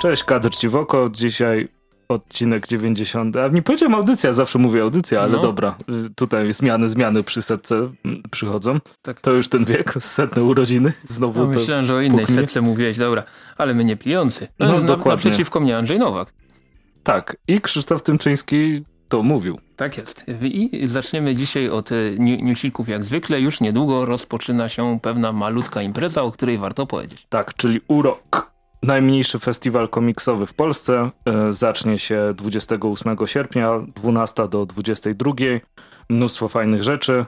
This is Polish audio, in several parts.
Cześć, kadr ci w oko. Dzisiaj odcinek 90. A nie powiedziałem audycja, zawsze mówię audycja, ale no. dobra. Tutaj zmiany, zmiany przy setce mm, przychodzą. Tak. To już ten wiek, setne urodziny. Znowu no, myślałem, że o innej puknie. setce mówiłeś, dobra. Ale my nie pijący. No, no dokładnie. Naprzeciwko mnie Andrzej Nowak. Tak. I Krzysztof Tymczyński to mówił. Tak jest. I zaczniemy dzisiaj od e, newsików jak zwykle. Już niedługo rozpoczyna się pewna malutka impreza, o której warto powiedzieć. Tak, czyli urok. Najmniejszy festiwal komiksowy w Polsce e, zacznie się 28 sierpnia, 12 do 22. Mnóstwo fajnych rzeczy.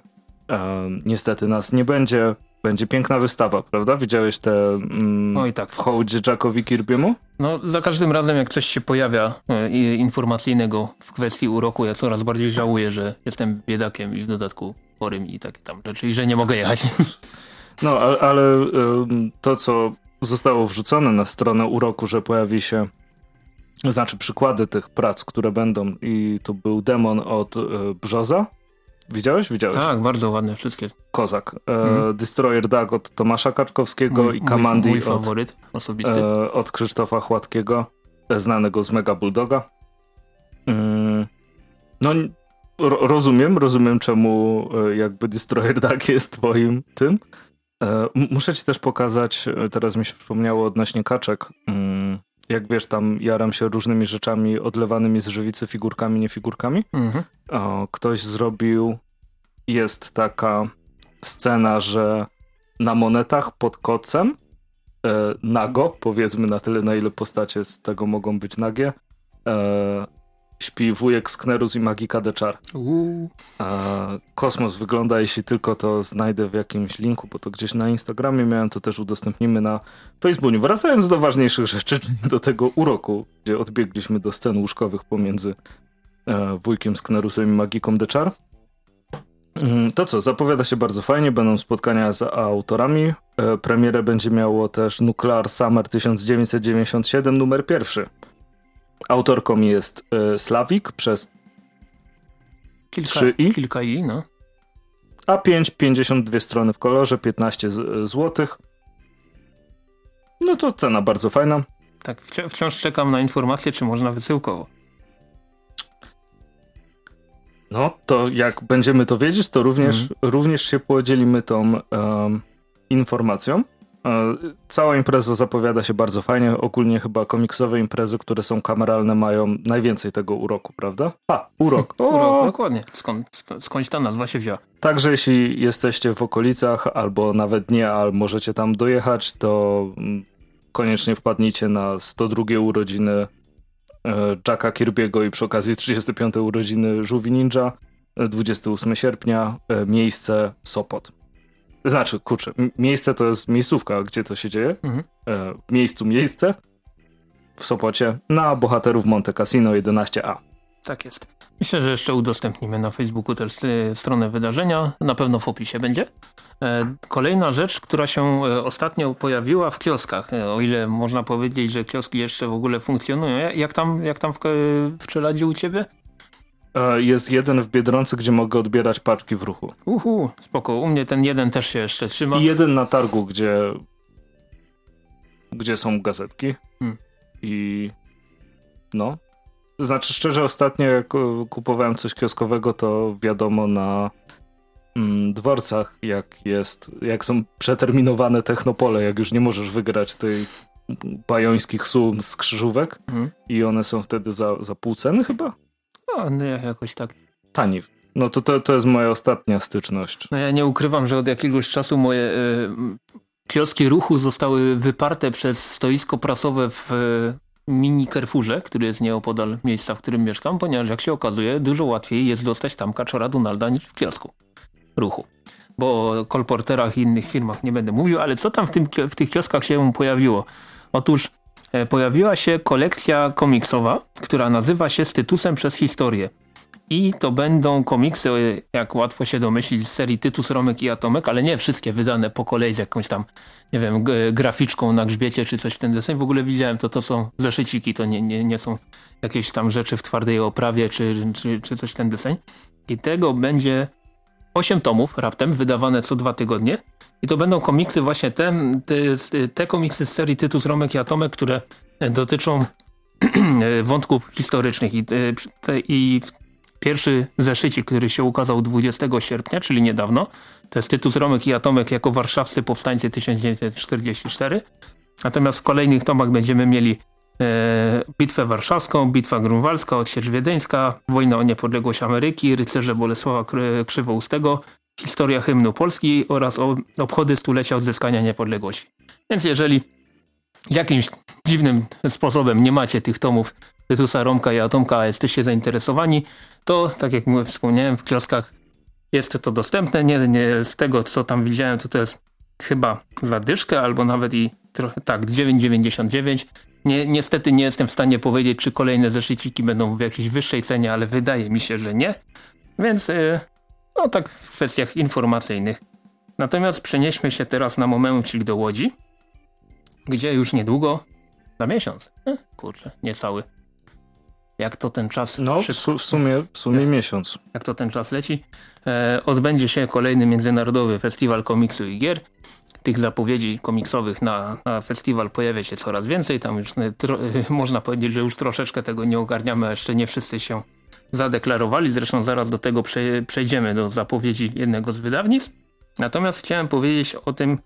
E, niestety nas nie będzie. Będzie piękna wystawa, prawda? Widziałeś te mm, Oj, tak. w hołdzie Jackowi Kirby'emu? No, za każdym razem jak coś się pojawia e, informacyjnego w kwestii uroku, ja coraz bardziej żałuję, że jestem biedakiem i w dodatku chorym i takie tam rzeczy i że nie mogę jechać. No, ale, ale to, co zostało wrzucone na stronę uroku, że pojawi się znaczy przykłady tych prac, które będą i tu był demon od y, Brzoza. Widziałeś? Widziałeś? Tak, bardzo ładne wszystkie. Kozak. E, mm. Destroyer Dag od Tomasza Kaczkowskiego mój, i Kamandi mój, mój faworyt od, osobisty. E, od Krzysztofa Chładkiego, e, znanego z Mega Bulldoga. Mm, no ro, rozumiem, rozumiem czemu e, jakby Destroyer Dag jest twoim tym. E, muszę ci też pokazać, e, teraz mi się przypomniało odnośnie kaczek. Mm, jak wiesz, tam jaram się różnymi rzeczami odlewanymi z żywicy, figurkami, nie figurkami. Mhm. Ktoś zrobił, jest taka scena, że na monetach pod kocem e, nago, powiedzmy na tyle, na ile postacie z tego mogą być nagie, śpi wujek Sknerus i Magika Deczar. Kosmos wygląda, jeśli tylko to znajdę w jakimś linku, bo to gdzieś na Instagramie miałem, to też udostępnimy na Facebooku. Wracając do ważniejszych rzeczy, czyli do tego uroku, gdzie odbiegliśmy do scen łóżkowych pomiędzy e, wujkiem Sknerusem i Magiką Deczar. Mm, to co, zapowiada się bardzo fajnie, będą spotkania z autorami. E, premierę będzie miało też Nuclear Summer 1997 numer pierwszy. Autorką jest y, Slavik przez kilka, 3 i. Kilka i, no. A 5, 52 strony w kolorze, 15 zł. No to cena bardzo fajna. Tak, wci wciąż czekam na informację, czy można wysyłkowo. No, to jak będziemy to wiedzieć, to również, mm. również się podzielimy tą um, informacją. E, cała impreza zapowiada się bardzo fajnie. Ogólnie chyba komiksowe imprezy, które są kameralne, mają najwięcej tego uroku, prawda? A, urok. O! urok, dokładnie. Skąd, skądś ta nazwa się wzięła. Także jeśli jesteście w okolicach, albo nawet nie, ale możecie tam dojechać, to mm, koniecznie wpadnijcie na 102 urodziny e, Jacka Kirby'ego i przy okazji 35 urodziny Żółwi Ninja 28 sierpnia, e, miejsce Sopot. Znaczy, kurczę, miejsce to jest miejscówka, gdzie to się dzieje. Mhm. E, miejscu miejsce w Sopocie na bohaterów Monte Cassino 11A. Tak jest. Myślę, że jeszcze udostępnimy na Facebooku też stronę wydarzenia. Na pewno w opisie będzie. E, kolejna rzecz, która się e, ostatnio pojawiła w kioskach. O ile można powiedzieć, że kioski jeszcze w ogóle funkcjonują. Jak tam, jak tam w, w Czeladzie u ciebie? E, jest jeden w Biedronce, gdzie mogę odbierać paczki w ruchu. Uhu, spoko. U mnie ten jeden też się jeszcze trzyma. I jeden na targu, gdzie gdzie są gazetki. Hmm. I no. Znaczy szczerze, ostatnio jak kupowałem coś kioskowego, to wiadomo na mm, dworcach, jak jest, jak są przeterminowane technopole, jak już nie możesz wygrać tej bajońskich sum z krzyżówek hmm. i one są wtedy za, za pół ceny chyba? No, no jakoś tak. Tani. No to, to, to jest moja ostatnia styczność. No ja nie ukrywam, że od jakiegoś czasu moje y, kioski ruchu zostały wyparte przez stoisko prasowe w y, mini Carrefourze, który jest nieopodal miejsca, w którym mieszkam, ponieważ jak się okazuje, dużo łatwiej jest dostać tam kaczora Donalda niż w kiosku ruchu. Bo o kolporterach i innych firmach nie będę mówił, ale co tam w, tym, w tych kioskach się pojawiło? Otóż pojawiła się kolekcja komiksowa, która nazywa się Tytusem przez historię. I to będą komiksy, jak łatwo się domyślić, z serii Tytus, Romek i Atomek, ale nie wszystkie wydane po kolei z jakąś tam, nie wiem, graficzką na grzbiecie czy coś w ten deseń. W ogóle widziałem, to to są zeszyciki, to nie, nie, nie są jakieś tam rzeczy w twardej oprawie czy, czy, czy coś w ten deseń. I tego będzie 8 tomów raptem, wydawane co dwa tygodnie. I to będą komiksy właśnie te, te, te komiksy z serii Tytus, Romek i Atomek, które dotyczą wątków historycznych i, i pierwszy zeszycik, który się ukazał 20 sierpnia, czyli niedawno, to jest Tytus Romek i Atomek jako warszawscy powstańcy 1944. Natomiast w kolejnych tomach będziemy mieli e, Bitwę Warszawską, Bitwa Grunwaldzka, Odsiecz Wiedeńska, Wojna o niepodległość Ameryki, Rycerze Bolesława Krzywoustego, Historia hymnu Polski oraz obchody stulecia odzyskania niepodległości. Więc jeżeli jakimś dziwnym sposobem nie macie tych tomów Tytusa Romka i Atomka, a jesteście zainteresowani, to tak jak wspomniałem w kioskach jest to dostępne. Nie, nie z tego co tam widziałem to to jest chyba zadyszkę albo nawet i trochę tak 9,99. Nie, niestety nie jestem w stanie powiedzieć czy kolejne zeszyciki będą w jakiejś wyższej cenie, ale wydaje mi się, że nie. Więc yy, no tak w kwestiach informacyjnych. Natomiast przenieśmy się teraz na moment, czyli do Łodzi, gdzie już niedługo, na miesiąc, e, kurczę, niecały, jak to ten czas No, szybko, w sumie, w sumie miesiąc. Jak to ten czas leci. E, odbędzie się kolejny Międzynarodowy Festiwal Komiksu i Gier. Tych zapowiedzi komiksowych na, na festiwal pojawia się coraz więcej. Tam już e, tro, można powiedzieć, że już troszeczkę tego nie ogarniamy, a jeszcze nie wszyscy się zadeklarowali. Zresztą zaraz do tego prze, przejdziemy, do zapowiedzi jednego z wydawnictw. Natomiast chciałem powiedzieć o tym,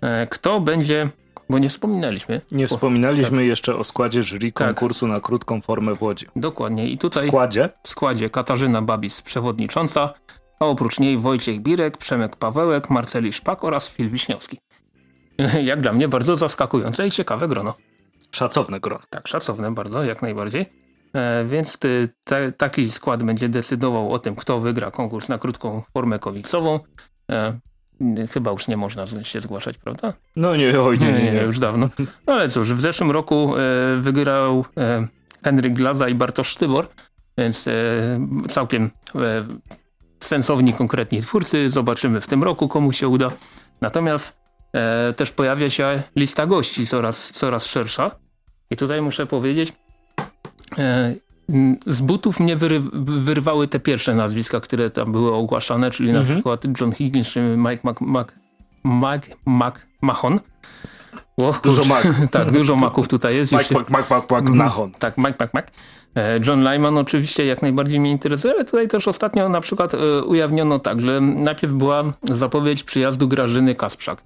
e, kto będzie bo nie wspominaliśmy. Nie wspominaliśmy tak. jeszcze o składzie jury tak. konkursu na krótką formę w Łodzi. Dokładnie. I tutaj w składzie? W składzie Katarzyna Babis, przewodnicząca, a oprócz niej Wojciech Birek, Przemek Pawełek, Marceli Szpak oraz Fil Wiśniowski. Jak dla mnie bardzo zaskakujące i ciekawe grono. Szacowne grono. Tak, szacowne bardzo, jak najbardziej. E, więc ty, te, taki skład będzie decydował o tym, kto wygra konkurs na krótką formę komiksową. E, Chyba już nie można się zgłaszać, prawda? No nie, oj, nie, nie, nie, nie już dawno. No ale cóż, w zeszłym roku e, wygrał Henryk Glaza i Bartosz Sztybor, więc całkiem sensowni, konkretni twórcy. Zobaczymy w tym roku, komu się uda. Natomiast e, też pojawia się lista gości coraz, coraz szersza. I tutaj muszę powiedzieć, z butów mnie wyry, wyrwały te pierwsze nazwiska, które tam były ogłaszane, czyli mhm. na przykład John Higgins czy Mike Mac, Mac, Mac, Mac Mahon. Dużo Mac. tak, dużo Maców tutaj jest. Mike, Mac, Mac, Mac, Mac, Mahon. Tak, Mike, Mac, Mac. E, John Lyman oczywiście jak najbardziej mnie interesuje, ale tutaj też ostatnio na przykład e, ujawniono tak, że najpierw była zapowiedź przyjazdu Grażyny Kasprzak.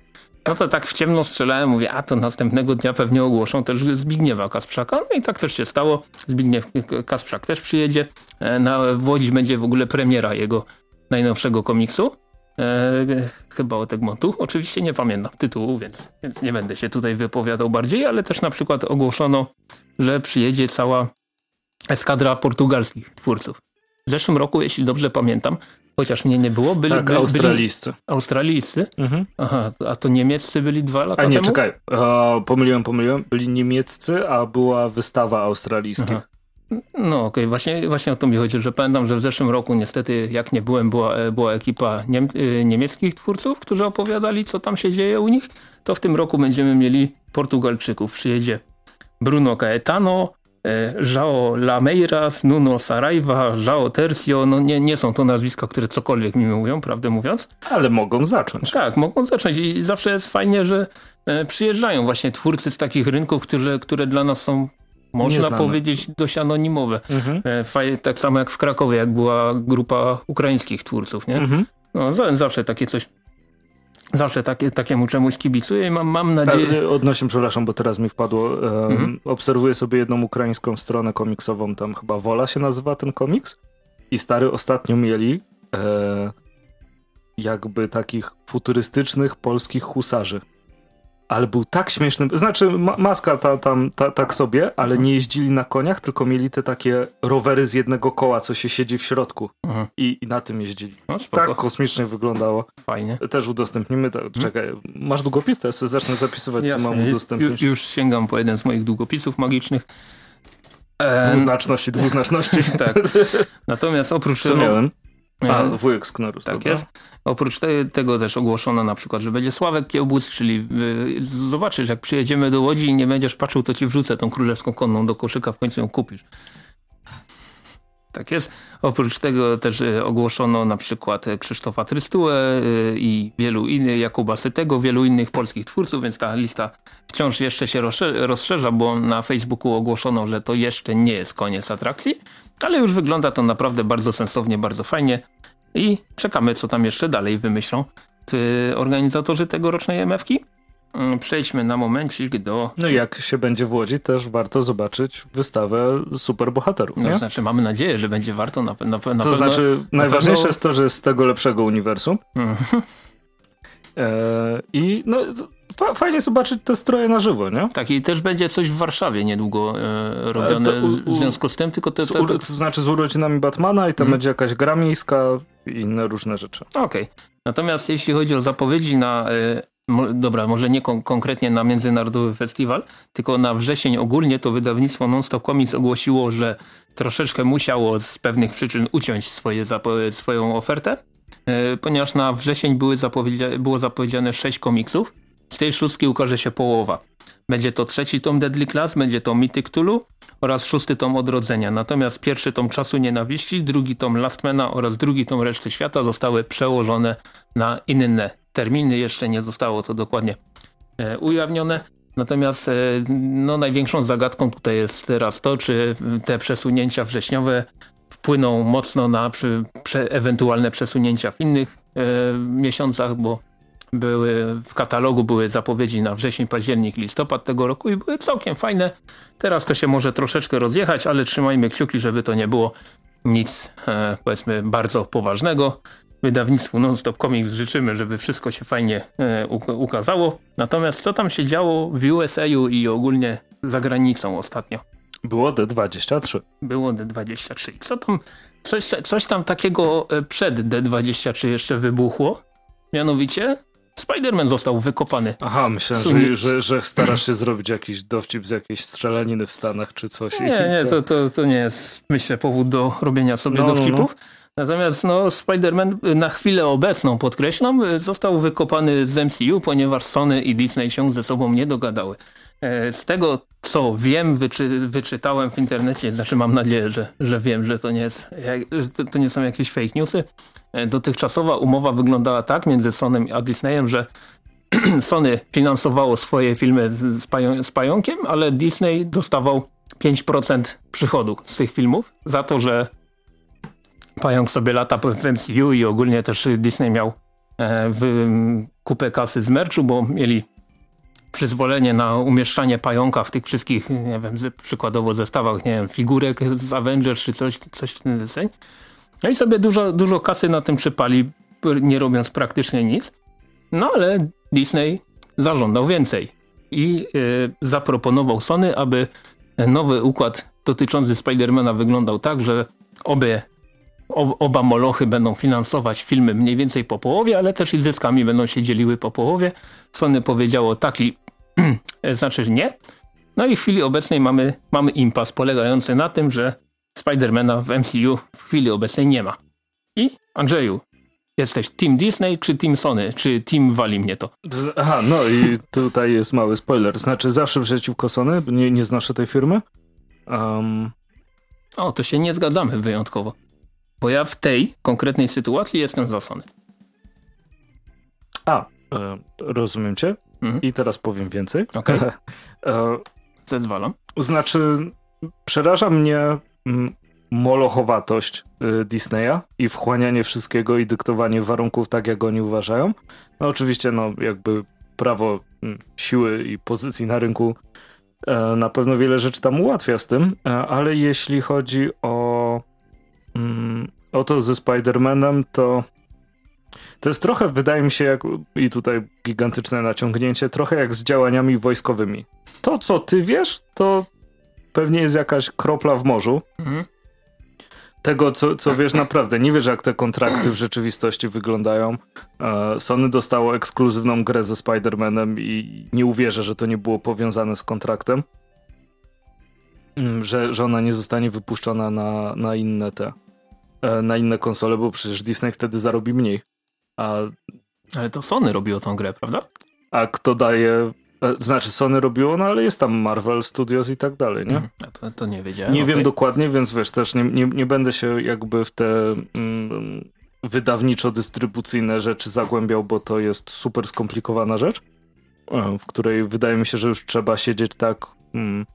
No to tak w ciemno strzelałem, mówię, a to następnego dnia pewnie ogłoszą też Zbigniewa Kasprzaka. No i tak też się stało. Zbigniew Kasprzak też przyjedzie. E, na, Łodzi będzie w ogóle premiera jego najnowszego komiksu. E, chyba o Tegmontu. Oczywiście nie pamiętam tytułu, więc, więc nie będę się tutaj wypowiadał bardziej, ale też na przykład ogłoszono, że przyjedzie cała eskadra portugalskich twórców. W zeszłym roku, jeśli dobrze pamiętam, chociaż mnie nie było, byli, tak, byli australijscy. Australijscy? Mhm. Aha, a to niemieccy byli dwa lata A nie, temu? czekaj, uh, pomyliłem, pomyliłem. Byli niemieccy, a była wystawa australijskich. Aha. No okej, okay. właśnie, właśnie o to mi chodzi, że pamiętam, że w zeszłym roku niestety jak nie byłem, była, e, była ekipa niem, e, niemieckich twórców, którzy opowiadali co tam się dzieje u nich, to w tym roku będziemy mieli Portugalczyków. Przyjedzie Bruno Caetano, E, João Lameiras, Nuno Saraiva, João Tercio, no nie, nie są to nazwiska, które cokolwiek mi mówią, prawdę mówiąc. Ale mogą zacząć. Tak, mogą zacząć i zawsze jest fajnie, że e, przyjeżdżają właśnie twórcy z takich rynków, które, które dla nas są można Nieznane. powiedzieć dość anonimowe. Mhm. E, tak samo jak w Krakowie, jak była grupa ukraińskich twórców, nie? Mhm. No, zawsze takie coś Zawsze takie, takiemu czemuś kibicuję i mam, mam nadzieję... Odnośnie, przepraszam, bo teraz mi wpadło, um, mhm. obserwuję sobie jedną ukraińską stronę komiksową, tam chyba Wola się nazywa ten komiks i stary ostatnio mieli e, jakby takich futurystycznych polskich husarzy ale był tak śmieszny. Znaczy, ma maska ta, tam ta, tak sobie, ale nie jeździli na koniach, tylko mieli te takie rowery z jednego koła, co się siedzi w środku. Mhm. I, I, na tym jeździli. No, tak kosmicznie wyglądało. Fajnie. Też udostępnimy. To, mhm. Czekaj, masz długopis? To ja sobie zacznę zapisywać, Jasne. co mam udostępnić. Ju, już sięgam po jeden z moich długopisów magicznych. Dwuznaczności, dwuznaczności. tak. Natomiast oprócz... Co miałem? A, wujek z Knorus. Tak dobra. jest. Oprócz te, tego też ogłoszono na przykład, że będzie Sławek Kiełbus, czyli yy, zobaczysz, jak przyjedziemy do Łodzi i nie będziesz patrzył, to ci wrzucę tą królewską konną do koszyka, w końcu ją kupisz. Tak jest. Oprócz tego też e, ogłoszono na przykład e, Krzysztofa Trystułę e, i wielu innych, Jakuba Sytego, wielu innych polskich twórców, więc ta lista wciąż jeszcze się rozszerza, bo na Facebooku ogłoszono, że to jeszcze nie jest koniec atrakcji, ale już wygląda to naprawdę bardzo sensownie, bardzo fajnie i czekamy, co tam jeszcze dalej wymyślą organizatorzy tegorocznej MFki. Mm, przejdźmy na momencik do... No jak się będzie w Łodzi, też warto zobaczyć wystawę superbohaterów, nie? To znaczy, mamy nadzieję, że będzie warto na, na, na to pewno... To znaczy, najważniejsze pewno... jest to, że z tego lepszego uniwersum. Mhm. E, I no, fajnie zobaczyć te stroje na żywo, nie? Tak, i też będzie coś w Warszawie niedługo e, robione u, u, w związku z tym, tylko te, te, te... To znaczy z urodzinami Batmana i tam hmm. będzie jakaś gra miejska i inne różne rzeczy. Okej. Okay. Natomiast jeśli chodzi o zapowiedzi na e, dobra, może nie kon konkretnie na Międzynarodowy Festiwal, tylko na wrzesień ogólnie to wydawnictwo Nonstop Comics ogłosiło, że troszeczkę musiało z pewnych przyczyn uciąć swoje, swoją ofertę, e, ponieważ na wrzesień były zapowiedzia było zapowiedziane sześć komiksów, z tej szóstki ukaże się połowa. Będzie to trzeci tom Deadly Class, będzie to Mythic Tulu oraz szósty tom Odrodzenia. Natomiast pierwszy tom Czasu Nienawiści, drugi tom Lastmana oraz drugi tom Reszty Świata zostały przełożone na inne terminy. Jeszcze nie zostało to dokładnie e, ujawnione. Natomiast e, no, największą zagadką tutaj jest teraz to, czy te przesunięcia wrześniowe wpłyną mocno na przy, prze, ewentualne przesunięcia w innych e, miesiącach, bo były w katalogu były zapowiedzi na wrzesień, październik, listopad tego roku i były całkiem fajne. Teraz to się może troszeczkę rozjechać, ale trzymajmy kciuki, żeby to nie było nic e, powiedzmy bardzo poważnego. Wydawnictwu Nonstop Comics życzymy, żeby wszystko się fajnie e, ukazało. Natomiast co tam się działo w USA i ogólnie za granicą ostatnio? Było D23. Było D23. Co tam, coś, coś tam takiego e, przed D23 jeszcze wybuchło. Mianowicie Spider-Man został wykopany. Aha, myślałem, że, że, że, starasz się zrobić jakiś dowcip z jakiejś strzelaniny w Stanach czy coś. Nie, nie, to, to, to nie jest, myślę, powód do robienia sobie no, dowcipów. No, no. Natomiast no, Spider-Man na chwilę obecną, podkreślam, został wykopany z MCU, ponieważ Sony i Disney się ze sobą nie dogadały. E, z tego, co wiem, wyczy, wyczytałem w internecie, znaczy mam nadzieję, że, że wiem, że to nie, jest, że to nie są jakieś fake newsy. E, dotychczasowa umowa wyglądała tak między Sonem a Disneyem, że Sony finansowało swoje filmy z, pają, z pająkiem, ale Disney dostawał 5% przychodu z tych filmów za to, że pająk sobie lata w MCU i ogólnie też Disney miał e, w, kupę kasy z merchu, bo mieli przyzwolenie na umieszczanie pająka w tych wszystkich, nie wiem, przykładowo zestawach, nie wiem, figurek z Avengers czy coś, coś w ten deseń. No i sobie dużo, dużo kasy na tym przypali, nie robiąc praktycznie nic. No ale Disney zażądał więcej i yy, zaproponował Sony, aby nowy układ dotyczący Spidermana wyglądał tak, że obie, oba molochy będą finansować filmy mniej więcej po połowie, ale też i zyskami będą się dzieliły po połowie. Sony powiedziało tak i znaczy nie. No i w chwili obecnej mamy, mamy impas polegający na tym, że Spidermana w MCU w chwili obecnej nie ma. I Andrzeju, jesteś Team Disney czy Team Sony? Czy Team wali mnie to? Aha, no i tutaj jest mały spoiler. Znaczy zawsze przeciwko Sony, nie, nie znoszę tej firmy. Um... O, to się nie zgadzamy wyjątkowo. Bo ja w tej konkretnej sytuacji jestem za Sony. A, e, rozumiem cię. Mhm. I teraz powiem więcej. Okej. Okay. e, Zezwalam. Znaczy, przeraża mnie Mm, molochowatość y, Disneya i wchłanianie wszystkiego i dyktowanie warunków tak, jak oni uważają. No oczywiście, no jakby prawo mm, siły i pozycji na rynku e, na pewno wiele rzeczy tam ułatwia z tym, e, ale jeśli chodzi o, o to ze Spider-Manem, to to jest trochę, wydaje mi się, jak, i tutaj gigantyczne naciągnięcie, trochę jak z działaniami wojskowymi. To, co ty wiesz, to pewnie jest jakaś kropla w morzu. Mhm. Tego, co, co wiesz naprawdę. Nie wiesz, jak te kontrakty w rzeczywistości wyglądają. E, Sony dostało ekskluzywną grę ze Spider-Manem i nie uwierzę, że to nie było powiązane z kontraktem. Mm, że, że ona nie zostanie wypuszczona na, na inne te na inne konsole, bo przecież Disney wtedy zarobi mniej. A, Ale to Sony robiło tą grę, prawda? A kto daje E, znaczy Sony robiło, no ale jest tam Marvel Studios i tak dalej, nie? Mhm. to, to, nie wiedziałem. Nie okay. wiem dokładnie, więc wiesz, też nie, nie, nie będę się jakby w te mm, wydawniczo-dystrybucyjne rzeczy zagłębiał, bo to jest super skomplikowana rzecz, e, w której wydaje mi się, że już trzeba siedzieć tak mm,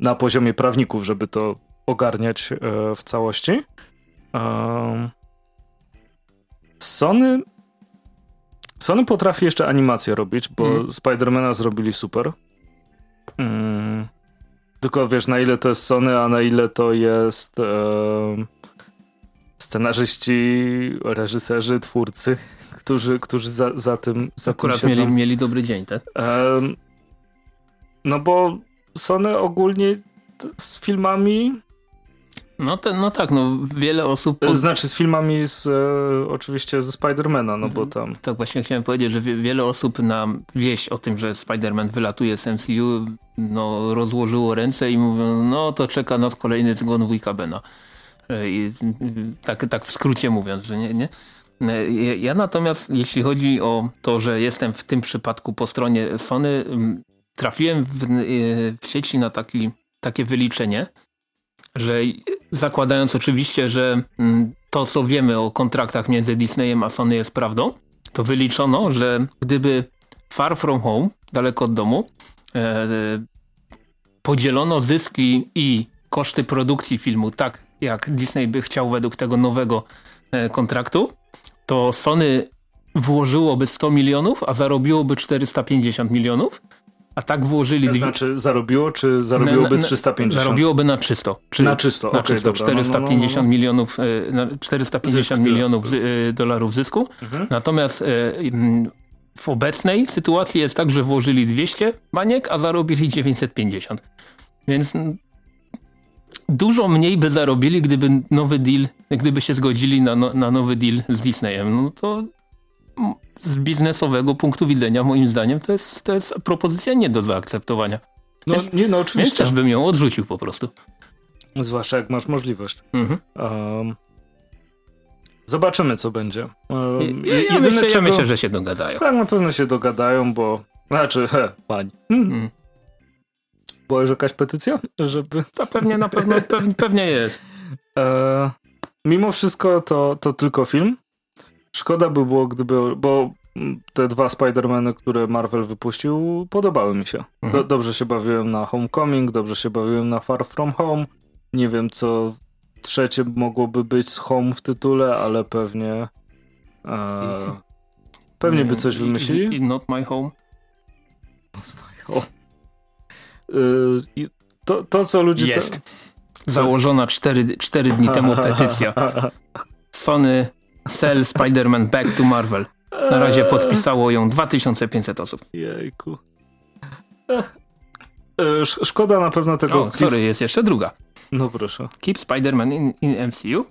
na poziomie prawników, żeby to ogarniać e, w całości. Sony Sony potrafi jeszcze animację robić, bo mm. Spidermana zrobili super. Mm. Tylko wiesz, na ile to jest Sony, a na ile to jest scenarzyści, reżyserzy, twórcy, którzy, którzy za, za tym za Akurat tym mieli, mieli dobry dzień, tak? No bo Sony ogólnie z filmami no, te, no tak, no wiele osób... Pod... Znaczy z filmami z, e, oczywiście ze Spidermana, no bo tam... Tak, właśnie chciałem powiedzieć, że wie, wiele osób na wieść o tym, że Spider-Man wylatuje z MCU, no rozłożyło ręce i mówią, no to czeka nas kolejny zgon wujka Bena. E, I, tak, tak w skrócie mówiąc, że nie, nie? E, ja natomiast, jeśli chodzi o to, że jestem w tym przypadku po stronie Sony, trafiłem w, e, w sieci na taki, takie wyliczenie, że zakładając oczywiście, że mm, to co wiemy o kontraktach między Disneyem a Sony jest prawdą, to wyliczono, że gdyby Far From Home, daleko od domu, e, podzielono zyski i koszty produkcji filmu tak, jak Disney by chciał według tego nowego e, kontraktu, to Sony włożyłoby 100 milionów, a zarobiłoby 450 milionów, a tak włożyli... To znaczy zarobiło, czy zarobiłoby na, na, 350? Zarobiłoby na 300. Czy, na 300, Na okay, 300, dobra, 450 no, no, no, no. milionów, 450 Zysk, milionów e, dolarów zysku. Mhm. Natomiast e, w obecnej sytuacji jest tak, że włożyli 200 baniek, a zarobili 950. Więc dużo mniej by zarobili, gdyby nowy deal, gdyby się zgodzili na, no, na nowy deal z Disneyem. No to z biznesowego punktu widzenia, moim zdaniem, to jest, to jest propozycja nie do zaakceptowania. No, więc, nie, no oczywiście. Więc też bym ją odrzucił po prostu. Zwłaszcza jak masz możliwość. Mhm. Um, zobaczymy, co będzie. Um, ja, ja, myślę, czego... ja, myślę, że się dogadają. Tak, na pewno się dogadają, bo... Znaczy, he, pani. Hmm. Mm. Była już jakaś petycja, żeby... To pewnie, na pewno, pewnie, pewnie jest. E, mimo wszystko to, to tylko film. Szkoda by było, gdyby, bo te dwa Spider-Many, które Marvel wypuścił, podobały mi się. Mhm. Do, dobrze się bawiłem na Homecoming, dobrze się bawiłem na Far From Home. Nie wiem, co trzecie mogłoby być z Home w tytule, ale pewnie e, pewnie by coś wymyślili. Not My Home. Not My Home. Y, to, to, co ludzie... Jest. Założona 4, 4 dni temu petycja. Sony Sell Spider-Man Back to Marvel. Na razie podpisało ją 2500 osób. Jejku. E, szkoda na pewno tego... O, sorry, jest jeszcze druga. No proszę. Keep Spider-Man in, in, MCU.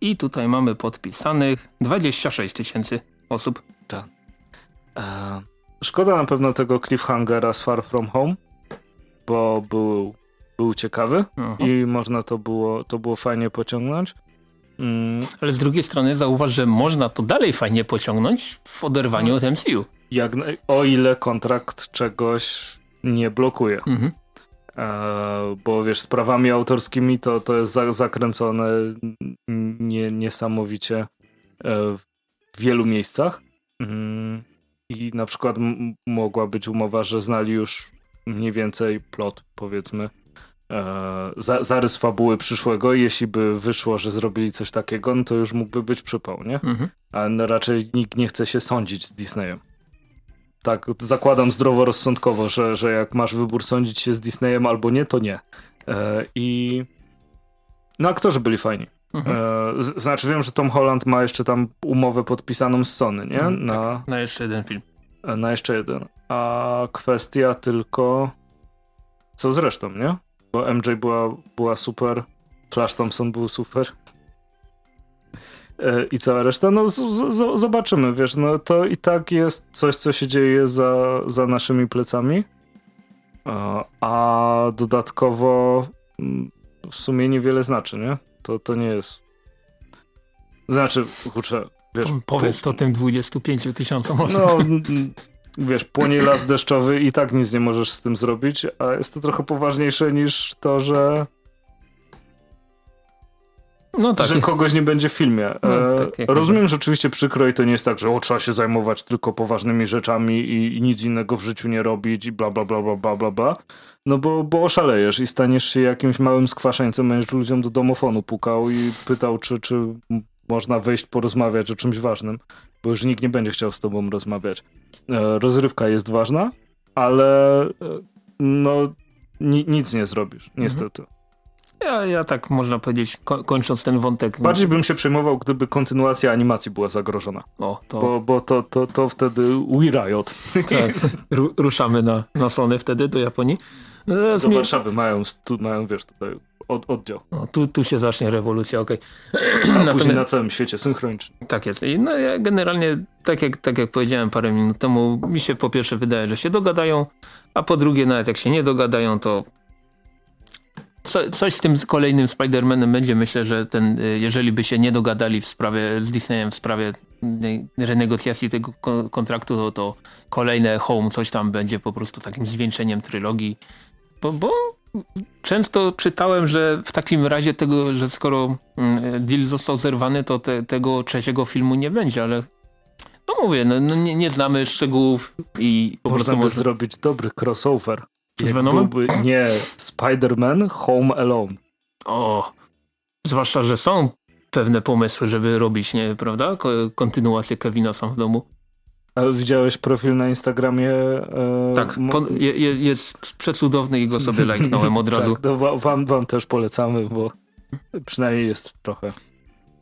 I tutaj mamy podpisanych 26 tysięcy osób. Tak. E, szkoda na pewno tego cliffhangera z Far From Home, bo był, był ciekawy Aha. i można to było, to było fajnie pociągnąć. Mm. Ale z drugiej strony zauważ, że można to dalej fajnie pociągnąć w oderwaniu od MCU. Jak, o ile kontrakt czegoś nie blokuje. Mhm. E, bo wiesz, sprawami autorskimi to, to jest za, zakręcone nie, niesamowicie e, w wielu miejscach. Mm, I na przykład mogła być umowa, że znali już mniej więcej plot, powiedzmy, za, zarys fabuły przyszłego i jeśli by wyszło, że zrobili coś takiego, no to już mógłby być przypał, nie? Mhm. Ale no raczej nikt nie chce się sądzić z Disneyem. Tak, zakładam zdroworozsądkowo, że, że jak masz wybór sądzić się z Disneyem albo nie, to nie. E, I no aktorzy byli fajni. Mhm. E, znaczy wiem, że Tom Holland ma jeszcze tam umowę podpisaną z Sony, nie? Mhm, na, tak, na jeszcze jeden film. E, na jeszcze jeden. A kwestia tylko co z resztą, nie? Bo MJ była, była super, Flash Thompson był super. E, I cała reszta, no z, z, zobaczymy, wiesz, no to i tak jest coś, co się dzieje za, za naszymi plecami, a, a dodatkowo mm, w sumie niewiele znaczy, nie? To, to nie jest... Znaczy, kurczę, wiesz... Powiedz to tym 25 tysiącom osób. No, wiesz, płonie las deszczowy i tak nic nie możesz z tym zrobić, a jest to trochę poważniejsze niż to, że no tak. Że kogoś nie będzie w filmie. No, e, tak, rozumiem, że oczywiście przykro i to nie jest tak, że o, trzeba się zajmować tylko poważnymi rzeczami i, i, nic innego w życiu nie robić i bla, bla, bla, bla, bla, bla, bla. No bo, bo oszalejesz i staniesz się jakimś małym skwaszeńcem, będziesz ludziom do domofonu pukał i pytał, czy, czy można wejść porozmawiać o czymś ważnym, bo już nikt nie będzie chciał z tobą rozmawiać. E, rozrywka jest ważna, ale e, no ni nic nie zrobisz, mhm. niestety. Mhm. Ja, ja tak można powiedzieć, ko kończąc ten wątek. Bardziej bym się przejmował, gdyby kontynuacja animacji była zagrożona. O, to... Bo, bo to, to, to wtedy We Riot. Tak, Ru ruszamy na, na Sony wtedy do Japonii. No, do Warszawy mają, tu, mają wiesz, tutaj od, oddział. No, tu, tu się zacznie rewolucja, okej. Okay. A później na całym świecie, synchronicznie. Tak jest. I no ja generalnie, tak jak, tak jak powiedziałem parę minut temu, mi się po pierwsze wydaje, że się dogadają, a po drugie nawet jak się nie dogadają, to co, coś z tym kolejnym Spider-Manem będzie. Myślę, że ten, y, jeżeli by się nie dogadali w sprawie z Disneyem w sprawie y, renegocjacji tego kontraktu, to, to kolejne Home coś tam będzie po prostu takim zwieńczeniem trylogii. Bo, bo często czytałem, że w takim razie tego, że skoro mm, deal został zerwany, to te, tego trzeciego filmu nie będzie, ale no mówię, no, no nie, nie, znamy szczegółów i po Można prostu... Można by zrobić dobry crossover. Z Venomem? Byłby, nie, Spider-Man Home Alone. O, zwłaszcza, że są pewne pomysły, żeby robić, nie, prawda? Ko kontynuację Kevina sam w domu. Widziałeś profil na Instagramie? E, tak, je, jest przecudowny i go sobie lajknąłem od razu. tak, wam, wam też polecamy, bo przynajmniej jest trochę.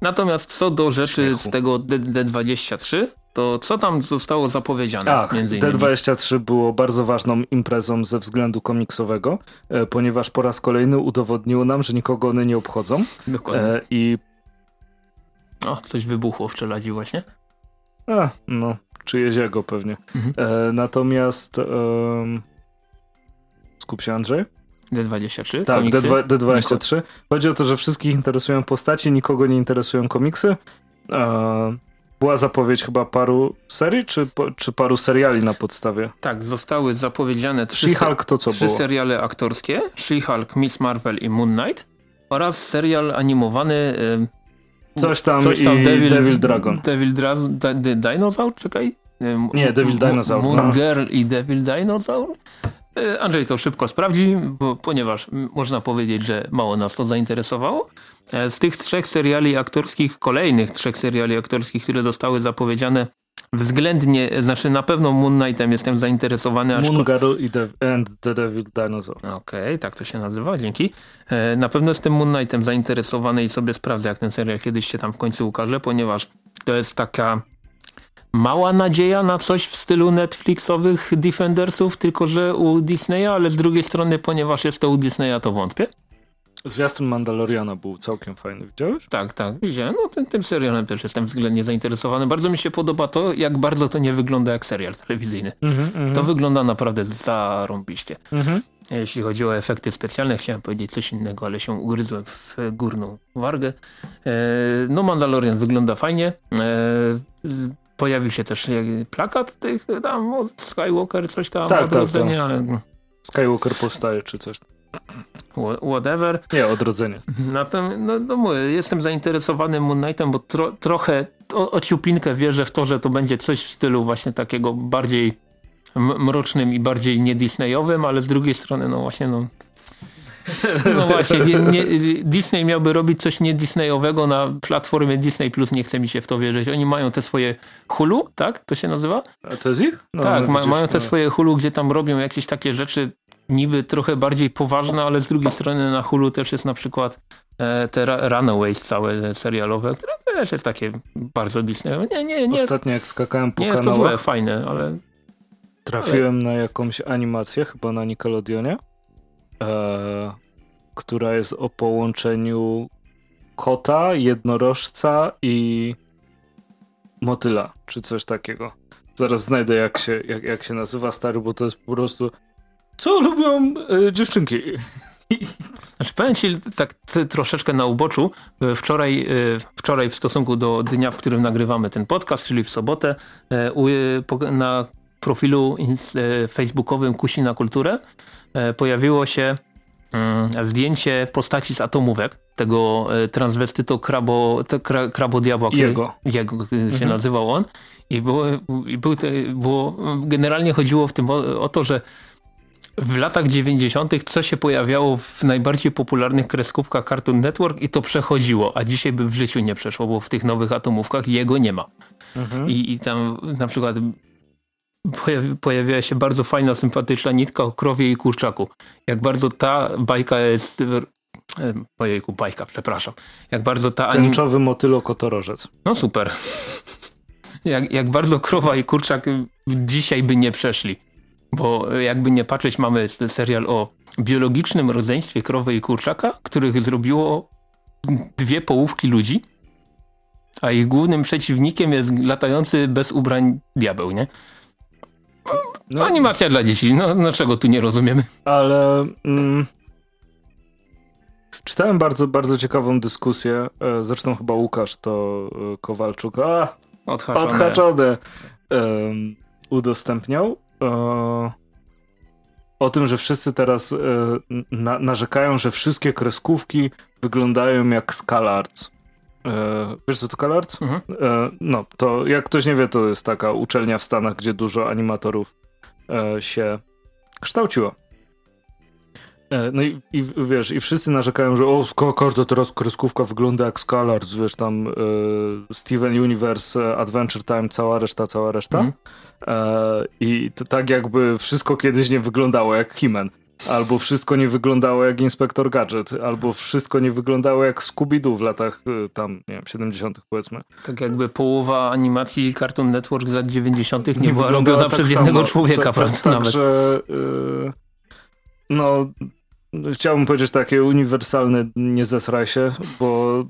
Natomiast co do rzeczy śmiechu. z tego D D23, to co tam zostało zapowiedziane? Ach, D23 było bardzo ważną imprezą ze względu komiksowego, e, ponieważ po raz kolejny udowodniło nam, że nikogo one nie obchodzą. Dokładnie. E, I... O, coś wybuchło w czeladzi właśnie. A, no, czyjeś jego pewnie. Mhm. E, natomiast... Skup się Andrzej. D23? Tak, D2, D23. Chodzi o to, że wszystkich interesują postaci, nikogo nie interesują komiksy. E, była zapowiedź chyba paru serii, czy, czy paru seriali na podstawie? Tak, zostały zapowiedziane trzy, se to co trzy było? seriale aktorskie. She-Hulk, Miss Marvel i Moon Knight oraz serial animowany Coś tam, coś tam i Devil, Devil Dragon. Devil Dra Dinosaur, czekaj. Nie, Devil Dinosaur. Moon no. Girl i Devil Dinosaur. E, Andrzej to szybko sprawdzi, bo, ponieważ można powiedzieć, że mało nas to zainteresowało. E, z tych trzech seriali aktorskich, kolejnych trzech seriali aktorskich, które zostały zapowiedziane, względnie, znaczy na pewno Moon Knightem jestem zainteresowany. Moon Girl i the, and the Devil Dinosaur. Okej, okay, tak to się nazywa, dzięki. E, na pewno jestem Moon Knightem zainteresowany i sobie sprawdzę, jak ten serial kiedyś się tam w końcu ukaże, ponieważ to jest taka mała nadzieja na coś w stylu Netflixowych Defendersów, tylko że u Disneya, ale z drugiej strony, ponieważ jest to u Disneya, to wątpię. Zwiastun Mandaloriana był całkiem fajny, widziałeś? Tak, tak, widziałem. No tym, tym serialem też jestem względnie zainteresowany. Bardzo mi się podoba to, jak bardzo to nie wygląda jak serial telewizyjny. Mm -hmm, to wygląda naprawdę zarąbiście. Mm -hmm. Jeśli chodzi o efekty specjalne, chciałem powiedzieć coś innego, ale się ugryzłem w górną wargę. E, no Mandalorian wygląda fajnie. E, Pojawił się też plakat tych tam od Skywalker, coś tam, tak, tak, tak. ale... Skywalker powstaje, czy coś. Whatever. Nie, odrodzenie. Natomiast, no, no mówię, jestem zainteresowany Moon Knightem, bo tro, trochę o, o ciupinkę wierzę w to, że to będzie coś w stylu właśnie takiego bardziej mrocznym i bardziej nie Disneyowym, ale z drugiej strony, no właśnie, no no właśnie, nie, nie, Disney miałby robić coś nie Disneyowego na platformie Disney+, Plus, nie chce mi się w to wierzyć. Oni mają te swoje Hulu, tak? To się nazywa? A to jest ich? No, tak, no, ma, mają te no. swoje Hulu, gdzie tam robią jakieś takie rzeczy niby trochę bardziej poważne, ale z drugiej strony na Hulu też jest na przykład e, te Runaways całe serialowe, które też jest takie bardzo Disneyowe. Nie, nie, nie. Ostatnio jak skakałem po nie kanałach. Nie jest to złe, fajne, ale... Trafiłem ale... na jakąś animację, chyba na Nickelodeonie e, która jest o połączeniu kota, jednorożca i motyla, czy coś takiego. Zaraz znajdę jak się, jak, jak się nazywa stary, bo to jest po prostu co lubią e, dziewczynki. Znaczy powiem ci tak troszeczkę na uboczu, e, wczoraj, e, wczoraj w stosunku do dnia, w którym nagrywamy ten podcast, czyli w sobotę, na profilu facebookowym Kusi na Kulturę pojawiło się mm, zdjęcie postaci z atomówek, tego transwestyto krabo, kra, krabodiabła, który, jego. jego się mhm. nazywał on. I było, i był te, było, generalnie chodziło w tym o, o to, że w latach 90. co się pojawiało w najbardziej popularnych kreskówkach Cartoon Network i to przechodziło, a dzisiaj by w życiu nie przeszło, bo w tych nowych atomówkach jego nie ma. Mhm. I, I tam na przykład pojawi, pojawiła się bardzo fajna, sympatyczna nitka o krowie i kurczaku. Jak bardzo ta bajka jest... E, ojejku, bajka, przepraszam. Jak bardzo ta... Tęczowy motylokotorożec. No super. Jak, jak bardzo krowa i kurczak dzisiaj by nie przeszli. Bo jakby nie patrzeć, mamy serial o biologicznym rodzeństwie krowy i kurczaka, których zrobiło dwie połówki ludzi, a ich głównym przeciwnikiem jest latający bez ubrań diabeł, nie? No, Animacja dla dzieci, no dlaczego tu nie rozumiemy? Ale... Mm, czytałem bardzo, bardzo ciekawą dyskusję, e, zresztą chyba Łukasz to e, Kowalczuk, a, odhaczone, odhaczone udostępniał e, o tym, że wszyscy teraz e, na, narzekają, że wszystkie kreskówki wyglądają jak Scalarts. E, wiesz co to Scalarts? Mhm. E, no, to jak ktoś nie wie, to jest taka uczelnia w Stanach, gdzie dużo animatorów e, się kształciło. E, no i, i, wiesz, i wszyscy narzekają, że o, każda teraz kreskówka wygląda jak Scalars, wiesz, tam e, Steven Universe, e, Adventure Time, cała reszta, cała reszta. Mm. E, I to tak jakby wszystko kiedyś nie wyglądało jak He-Man. Albo wszystko nie wyglądało jak Inspektor Gadget, albo wszystko nie wyglądało jak Scooby-Doo w latach tam, nie wiem, 70. powiedzmy. Tak jakby połowa animacji Cartoon Network z lat 90. nie, nie była robiona tak przez jednego człowieka, tak, prawda? Tak, nawet. że... no, chciałbym powiedzieć takie uniwersalne nie zesraj się, bo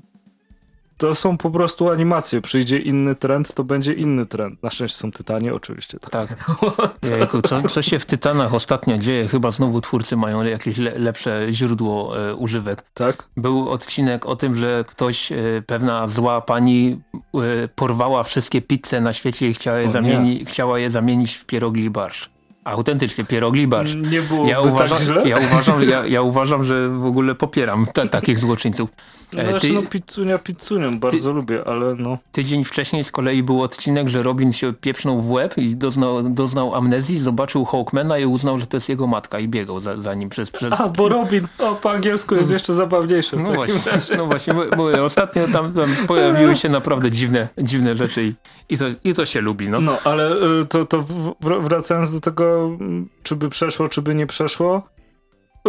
to są po prostu animacje. Przyjdzie inny trend, to będzie inny trend. Na szczęście są Tytanie, oczywiście. Tak. tak. Jejku, co, co się w Tytanach ostatnio dzieje? Chyba znowu twórcy mają jakieś le, lepsze źródło e, używek. Tak? Był odcinek o tym, że ktoś, e, pewna zła pani e, porwała wszystkie pizze na świecie i chciała je, zamieni, chciała je zamienić w pierogli barsz. Autentycznie, pierogli barsz. Nie było ja uważam, tak źle? Ja uważam, ja, ja uważam, że w ogóle popieram takich złoczyńców. No, e, ty, no pizzunia pizzunią, bardzo ty, lubię, ale no. Tydzień wcześniej z kolei był odcinek, że Robin się pieprznął w łeb i doznał, doznał amnezji, zobaczył Hawkmana i uznał, że to jest jego matka i biegał za, za nim przez, przez... A, bo Robin o, po angielsku jest jeszcze zabawniejszy. No właśnie, no właśnie, bo, ostatnio tam, tam, pojawiły się naprawdę dziwne, dziwne rzeczy i, i, to, i to się lubi, no. No, ale y, to, to wracając do tego, czy by przeszło, czy by nie przeszło,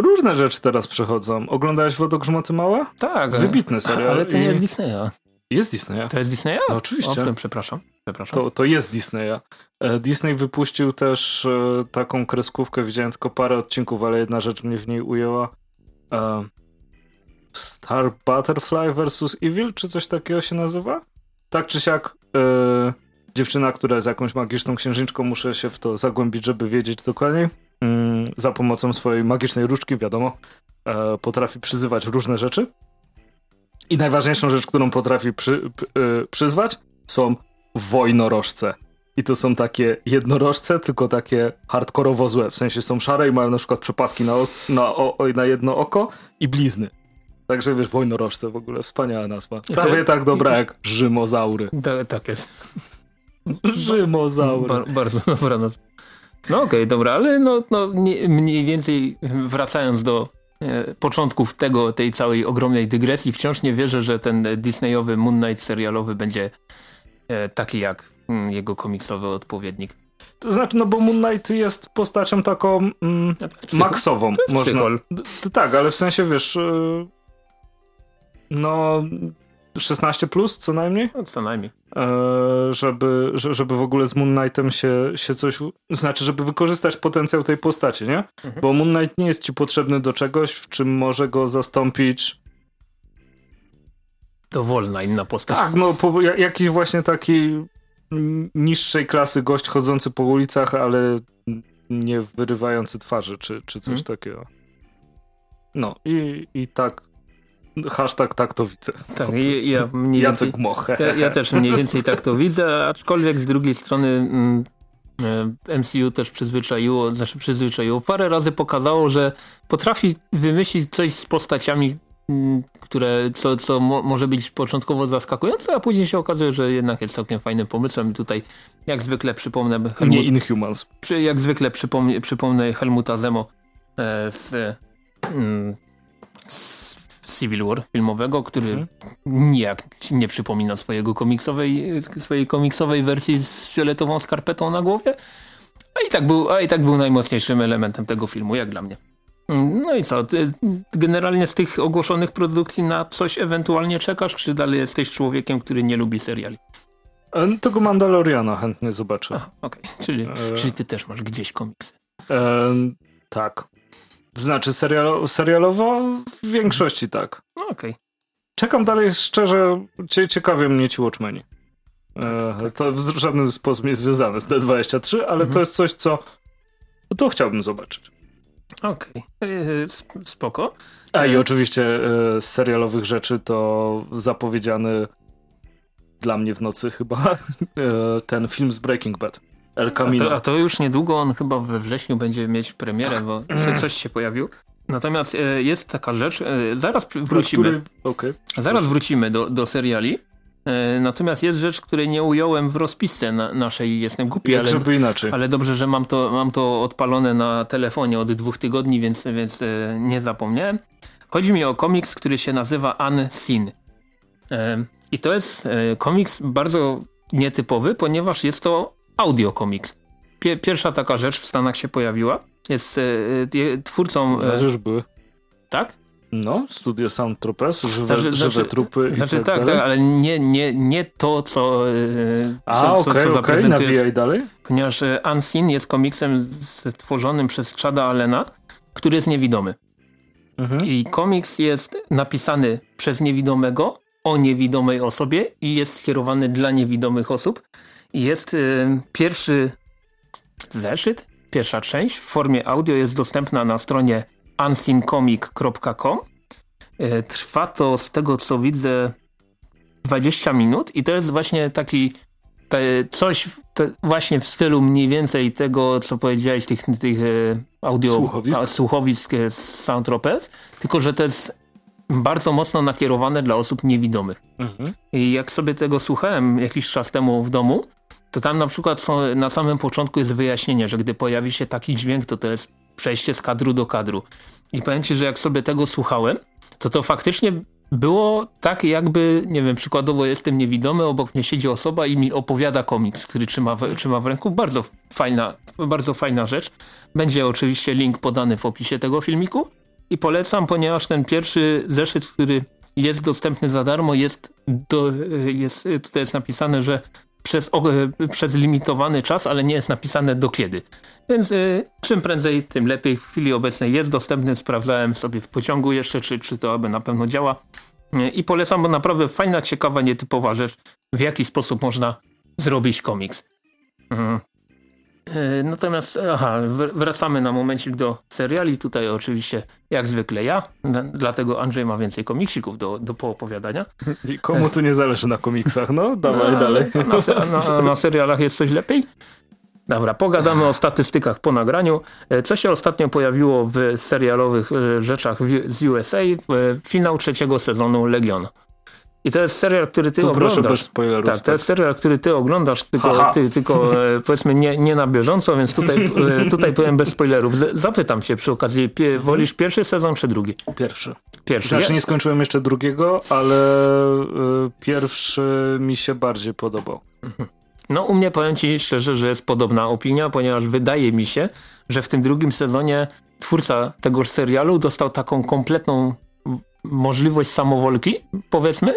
Różne rzeczy teraz przechodzą. Oglądałeś Wodogrzmoty Małe? Tak. Wybitny serial. Ale to nie jest Disneya. Jest Disneya. To jest Disneya? No, oczywiście. O, przepraszam. przepraszam. To, to jest Disneya. E, Disney wypuścił też e, taką kreskówkę, widziałem tylko parę odcinków, ale jedna rzecz mnie w niej ujęła. E, Star Butterfly vs. Evil, czy coś takiego się nazywa? Tak czy siak, dziewczyna, która jest jakąś magiczną księżniczką, muszę się w to zagłębić, żeby wiedzieć dokładniej Mm, za pomocą swojej magicznej różdżki, wiadomo, e, potrafi przyzywać różne rzeczy. I najważniejszą rzecz, którą potrafi przy, e, przyzwać, są wojnorożce. I to są takie jednorożce, tylko takie hardkorowo złe. W sensie są szare i mają na przykład przepaski na, na, o, na jedno oko i blizny. Także wiesz, wojnorożce w ogóle, wspaniała nazwa. Prawie tak dobra jak Rzymozaury. Tak jest. Rzymozaury. Bar bardzo dobra nazwa. No okej, okay, dobra, ale no, no nie, mniej więcej wracając do e, początków tego, tej całej ogromnej dygresji, wciąż nie wierzę, że ten Disneyowy Moon Knight serialowy będzie e, taki jak mm, jego komiksowy odpowiednik. To znaczy, no bo Moon Knight jest postacią taką mm, maksową. To jest można. Tak, ale w sensie wiesz, y, no 16 plus co najmniej? No, co najmniej. E, żeby, żeby w ogóle z Moon Knightem się, się coś, znaczy, żeby wykorzystać potencjał tej postaci, nie? Mhm. Bo Moon Knight nie jest ci potrzebny do czegoś, w czym może go zastąpić dowolna inna postać. Tak, no po, jakiś właśnie taki niższej klasy gość chodzący po ulicach, ale nie wyrywający twarzy, czy, czy coś hmm. takiego. No i, i tak Hashtag tak to widzę. Tak, ja mniej Jacek Moch. Ja, ja, też mniej więcej tak to widzę, aczkolwiek z drugiej strony mm, MCU też przyzwyczaiło, znaczy przyzwyczaiło, parę razy pokazało, że potrafi wymyślić coś z postaciami, mm, które, co, co mo może być początkowo zaskakujące, a później się okazuje, że jednak jest całkiem fajnym pomysłem. I tutaj jak zwykle przypomnę... Helmut, Nie Inhumans. Przy, jak zwykle przypomnę, przypomnę Helmuta Zemo e, z, mm, z Civil War filmowego, który mhm. nijak nie przypomina swojego komiksowej, swojej komiksowej wersji z fioletową skarpetą na głowie. A i tak był, a i tak był najmocniejszym elementem tego filmu, jak dla mnie. No i co, generalnie z tych ogłoszonych produkcji na coś ewentualnie czekasz, czy dalej jesteś człowiekiem, który nie lubi seriali? E, tego Mandaloriana chętnie zobaczę. Okej, okay. czyli, e... czyli ty też masz gdzieś komiksy. E... Tak. Znaczy serialo, serialowo w większości tak. No, Okej. Okay. Czekam dalej szczerze, ciekawie mnie ci Watchmeni. E, tak. To w żaden sposób nie jest związane z D23, ale mhm. to jest coś, co to chciałbym zobaczyć. Okej, okay. E, spoko. A i e, oczywiście z serialowych rzeczy to zapowiedziany dla mnie w nocy chyba ten film z Breaking Bad. El Camino. A to, a to, już niedługo on chyba we wrześniu będzie mieć premierę, tak. bo coś się pojawił. Natomiast e, jest taka rzecz, e, zaraz wrócimy. Okay. Zaraz wrócimy do, do seriali. E, natomiast jest rzecz, której nie ująłem w rozpisce na, naszej, jestem głupi, Jak ale, żeby inaczej. ale dobrze, że mam to, mam to odpalone na telefonie od dwóch tygodni, więc, więc nie zapomniałem. Chodzi mi o komiks, który się nazywa Unseen. I to jest komiks bardzo nietypowy, ponieważ jest to audio komiks. Pierwsza taka rzecz w Stanach się pojawiła. Jest e, twórcą... E, już były. Tak? No, studio Sound Tropes, żywe, znaczy, żywe znaczy, trupy Znaczy tak, tak, tak, ale nie, nie, nie to, co, e, A, co, okay, co, co okay, dalej. Ponieważ e, Unseen jest komiksem stworzonym przez Chada Allena, który jest niewidomy. Mhm. I komiks jest napisany przez niewidomego o niewidomej osobie i jest skierowany dla niewidomych osób. Jest y, pierwszy zeszyt, pierwsza część w formie audio jest dostępna na stronie unseencomic.com. Y, trwa to z tego co widzę 20 minut i to jest właśnie taki te, coś te, właśnie w stylu mniej więcej tego, co powiedziałeś, tych, tych y, audio słuchowisk, a, słuchowisk z Soundtropes, tylko że to jest bardzo mocno nakierowane dla osób niewidomych. Mhm. I jak sobie tego słuchałem jakiś czas temu w domu, to tam na przykład są, na samym początku jest wyjaśnienie, że gdy pojawi się taki dźwięk, to to jest przejście z kadru do kadru. I powiem że jak sobie tego słuchałem, to to faktycznie było tak jakby, nie wiem, przykładowo jestem niewidomy, obok mnie siedzi osoba i mi opowiada komiks, który trzyma w, trzyma w ręku. Bardzo fajna, bardzo fajna rzecz. Będzie oczywiście link podany w opisie tego filmiku i polecam, ponieważ ten pierwszy zeszyt, który jest dostępny za darmo, jest, do, jest tutaj jest napisane, że przez, przez limitowany czas, ale nie jest napisane do kiedy. Więc y, czym prędzej, tym lepiej. W chwili obecnej jest dostępny. Sprawdzałem sobie w pociągu jeszcze, czy, czy to aby na pewno działa. Y, I polecam, bo naprawdę fajna, ciekawa, nietypowa rzecz, w jaki sposób można zrobić komiks. E, natomiast, aha, wracamy na momencik do seriali. Tutaj oczywiście, jak zwykle ja, dlatego Andrzej ma więcej komiksików do, do poopowiadania. I komu tu nie zależy na komiksach? No, dawaj dalej. Na, na, na, serialach jest coś lepiej? Dobra, pogadamy o statystykach po nagraniu. E, co się ostatnio pojawiło w serialowych e, rzeczach z USA? Finał trzeciego sezonu Legion. I to jest serial, który ty to oglądasz. Proszę bez spoilerów. Tak, to jest serial, który ty oglądasz, tylko, ty, tylko e, powiedzmy nie, nie na bieżąco, więc tutaj, e, tutaj powiem bez spoilerów. Zapytam cię przy okazji, wolisz pierwszy sezon czy drugi? Pierwszy. Pierwszy. Znaczy nie skończyłem jeszcze drugiego, ale y, pierwszy mi się bardziej podobał. No u mnie powiem ci szczerze, że jest podobna opinia, ponieważ wydaje mi się, że w tym drugim sezonie twórca tegoż serialu dostał taką kompletną możliwość samowolki, powiedzmy.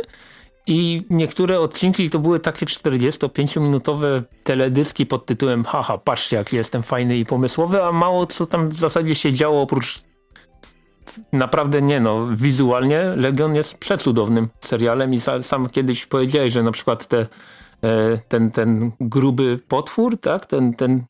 I niektóre odcinki to były takie 45-minutowe teledyski pod tytułem haha, patrzcie jak jestem fajny i pomysłowy, a mało co tam w zasadzie się działo oprócz naprawdę nie no, wizualnie Legion jest przecudownym serialem i sam kiedyś powiedziałeś, że na przykład te, e, ten, ten gruby potwór, tak, ten, ten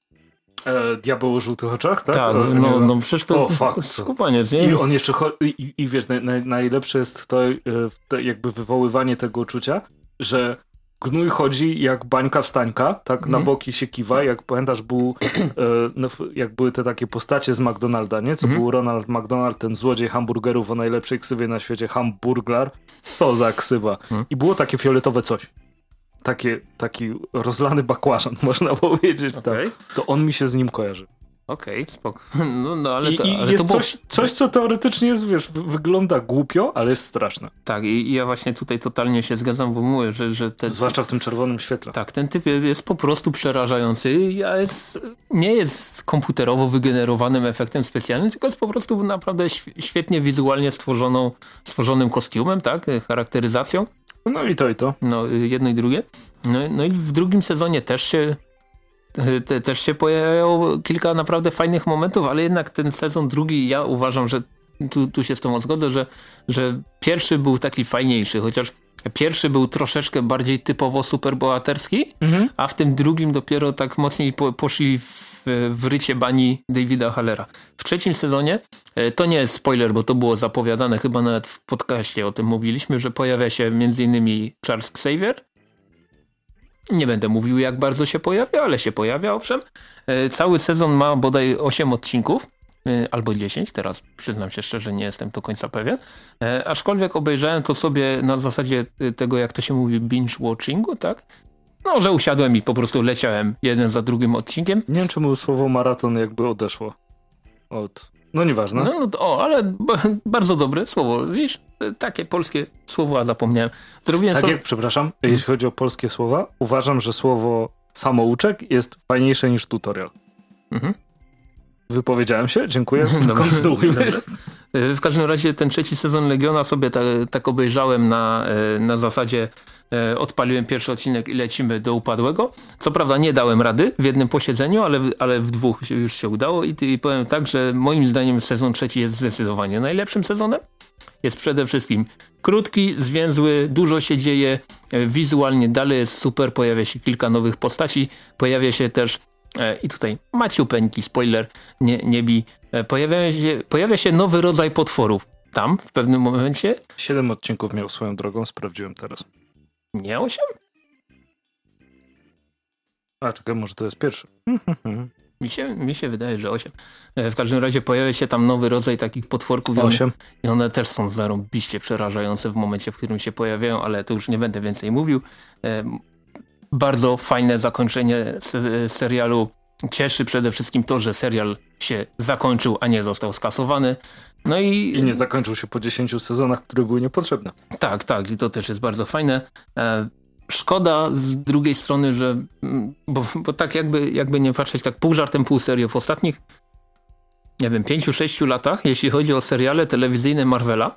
E, diabeł o żółtych oczach, tak? Tak, no, no przecież to o, skupaniec, nie? I on jeszcze, i, i wiesz, naj, naj, najlepsze jest to, e, jakby wywoływanie tego uczucia, że Gnój chodzi jak bańka wstańka, tak mm. na mhm. boki się kiwa, jak pamiętasz był, e, no, jak były te takie postacie z McDonalda, nie? Co mm. był Ronald McDonald, ten złodziej hamburgerów o najlepszej ksywie na świecie, hamburglar, co za ksywa. Mm. I było takie fioletowe coś. Takie, taki rozlany bakłażan, można powiedzieć. Okay. Tak. To on mi się z nim kojarzy. Okej, okay, spoko. No, no, ale I, to, i ale jest to było... coś, coś, co teoretycznie jest, wiesz, wygląda głupio, ale jest straszne. Tak, i, i ja właśnie tutaj totalnie się zgadzam, bo mówię, że... że ten, Zwłaszcza w tym czerwonym świetle. Tak, ten typ jest po prostu przerażający. Ja jest, nie jest komputerowo wygenerowanym efektem specjalnym, tylko jest po prostu naprawdę świetnie wizualnie stworzoną, stworzonym kostiumem, tak, charakteryzacją. No i to, i to. No, jedno i drugie. No, no i w drugim sezonie też się te, też się pojawiało kilka naprawdę fajnych momentów, ale jednak ten sezon drugi ja uważam, że tu, tu się z tą zgodzę, że, że pierwszy był taki fajniejszy, chociaż pierwszy był troszeczkę bardziej typowo superbohaterski, mhm. a w tym drugim dopiero tak mocniej po, poszli w, w rycie bani Davida Hallera. W trzecim sezonie, e, to nie jest spoiler, bo to było zapowiadane, chyba nawet w podcaście o tym mówiliśmy, że pojawia się m.in. Charles Xavier, nie będę mówił jak bardzo się pojawia, ale się pojawia owszem. E, cały sezon ma bodaj 8 odcinków e, albo 10, teraz przyznam się szczerze, nie jestem do końca pewien. E, aczkolwiek obejrzałem to sobie na zasadzie tego, jak to się mówi, binge watchingu, tak? No, że usiadłem i po prostu leciałem jeden za drugim odcinkiem. Nie wiem, czemu słowo maraton jakby odeszło od no nieważne. No, no o, ale bardzo dobre słowo, widzisz? Takie polskie słowa zapomniałem. Zrobiłem tak so... jak, przepraszam, hmm. jeśli chodzi o polskie słowa, uważam, że słowo samouczek jest fajniejsze niż tutorial. Mhm. Wypowiedziałem się? Dziękuję. Kontynuujmy. W każdym razie ten trzeci sezon Legiona sobie tak, tak obejrzałem na, e, na zasadzie odpaliłem pierwszy odcinek i lecimy do upadłego. Co prawda nie dałem rady w jednym posiedzeniu, ale, ale w dwóch już się udało i, i powiem tak, że moim zdaniem sezon trzeci jest zdecydowanie najlepszym sezonem. Jest przede wszystkim krótki, zwięzły, dużo się dzieje, e, wizualnie dalej jest super, pojawia się kilka nowych postaci, pojawia się też e, i tutaj maciupeńki, spoiler, nie, nie bi, pojawia się, pojawia się nowy rodzaj potworów. Tam w pewnym momencie. Siedem odcinków miał swoją drogą, sprawdziłem teraz. Nie 8? A, czekaj, może to jest pierwszy. Mi się, mi się wydaje, że 8. E, w każdym razie pojawia się tam nowy rodzaj takich potworków. 8. I one też są zarąbiście przerażające w momencie, w którym się pojawiają, ale to już nie będę więcej mówił. E, bardzo fajne zakończenie serialu. Cieszy przede wszystkim to, że serial się zakończył, a nie został skasowany. No i, I nie zakończył się po 10 sezonach, które były niepotrzebne. Tak, tak, i to też jest bardzo fajne. E, szkoda z drugiej strony, że mm, bo, bo tak jakby, jakby nie patrzeć tak pół żartem, pół serio w ostatnich nie wiem, 5-6 latach, jeśli chodzi o seriale telewizyjne Marvela,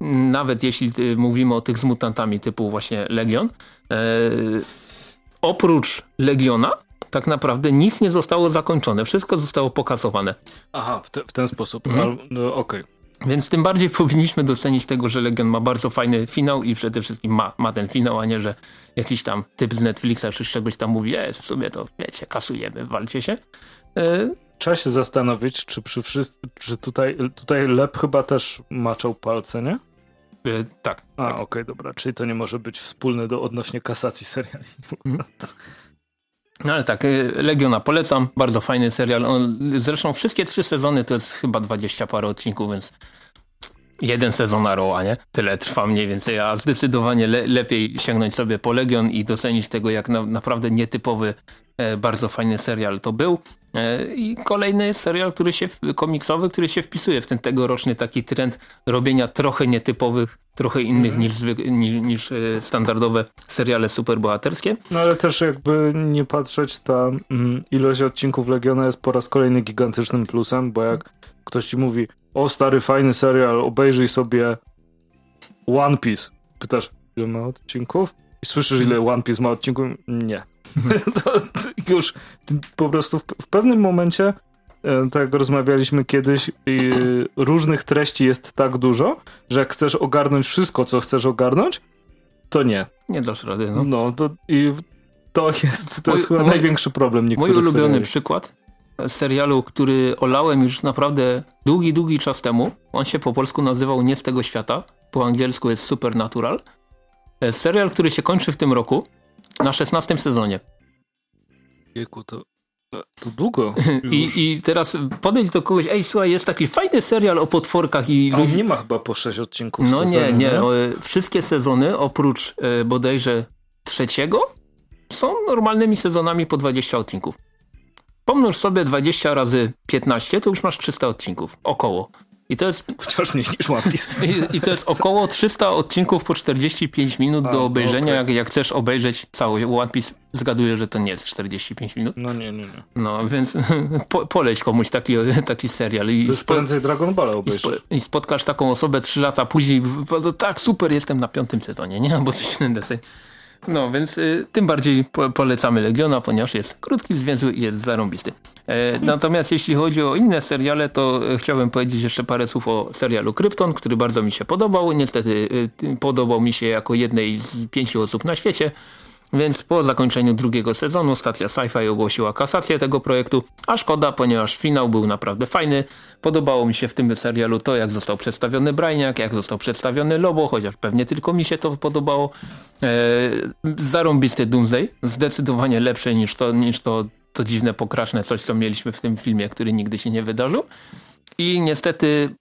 nawet jeśli y, mówimy o tych z mutantami typu właśnie Legion, e, oprócz Legiona tak naprawdę nic nie zostało zakończone, wszystko zostało pokasowane. Aha, w, te, w ten sposób, mhm. no, okej. Okay. Więc tym bardziej powinniśmy docenić tego, że Legion ma bardzo fajny finał i przede wszystkim ma, ma ten finał, a nie, że jakiś tam typ z Netflixa czy z czegoś tam mówi, jest w sumie to wiecie, kasujemy, walcie się. E... Trzeba się zastanowić, czy przy wszystkim, czy tutaj, tutaj Lep chyba też maczał palce, nie? E, tak. A, tak. okej, okay, dobra, czyli to nie może być wspólne do odnośnie kasacji seriali. Mm. No ale tak, y, Legiona polecam, bardzo fajny serial. On, zresztą wszystkie trzy sezony to jest chyba 20 parę odcinków, więc jeden sezon na roła, nie? Tyle trwa mniej więcej, a zdecydowanie le lepiej sięgnąć sobie po Legion i docenić tego, jak na naprawdę nietypowy, e, bardzo fajny serial to był. E, I kolejny serial, który się, komiksowy, który się wpisuje w ten tegoroczny taki trend robienia trochę nietypowych, trochę innych niż, niż, niż e, standardowe seriale superbohaterskie. No ale też jakby nie patrzeć, ta mm, ilość odcinków Legiona jest po raz kolejny gigantycznym plusem, bo jak ktoś ci mówi, o stary, fajny serial, obejrzyj sobie One Piece. Pytasz, ile ma odcinków? Słyszysz, ile One Piece ma odcinków? Nie. to, to już po prostu w, w pewnym momencie, e, tak jak rozmawialiśmy kiedyś, różnych treści jest tak dużo, że jak chcesz ogarnąć wszystko, co chcesz ogarnąć, to nie. Nie dasz rady, no. No, to, i to jest, to mój, jest chyba mój, największy problem niektórych Mój ulubiony seriali. przykład serialu, który olałem już naprawdę długi, długi czas temu. On się po polsku nazywał Nie z tego świata, po angielsku jest Supernatural. Serial, który się kończy w tym roku na 16 sezonie. Wieku, to, to długo. I, I teraz podejdź do kogoś, ej słuchaj, jest taki fajny serial o potworkach i A ludzi... nie ma chyba po 6 odcinków No sezonie, nie, nie. nie. Wszystkie sezony oprócz e, bodajże trzeciego są normalnymi sezonami po 20 odcinków. Pomnóż sobie 20 razy 15, to już masz 300 odcinków. Około. I to jest... Wciąż mniej niż One Piece. I, I, to jest około 300 odcinków po 45 minut A, do obejrzenia. Okay. Jak, jak chcesz obejrzeć cały One Piece, zgaduję, że to nie jest 45 minut. No nie, nie, nie. No, więc po, poleć komuś taki, taki serial. I to prędzej Dragon Ball obejrzysz. I, spo, I, spotkasz taką osobę 3 lata później, tak super, jestem na piątym sezonie, nie? Bo coś ten deseń. No, więc y, tym bardziej po, polecamy Legiona, ponieważ jest krótki, zwięzły i jest zarąbisty. E, natomiast jeśli chodzi o inne seriale, to e, chciałbym powiedzieć jeszcze parę słów o serialu Krypton, który bardzo mi się podobał. Niestety y, podobał mi się jako jednej z pięciu osób na świecie. Więc po zakończeniu drugiego sezonu stacja Sci-Fi ogłosiła kasację tego projektu, a szkoda, ponieważ finał był naprawdę fajny. Podobało mi się w tym serialu to, jak został przedstawiony Brainiak, jak został przedstawiony Lobo, chociaż pewnie tylko mi się to podobało. Eee, zarąbisty Doomsday, zdecydowanie lepsze niż to, niż to, to dziwne, pokraczne coś, co mieliśmy w tym filmie, który nigdy się nie wydarzył. I niestety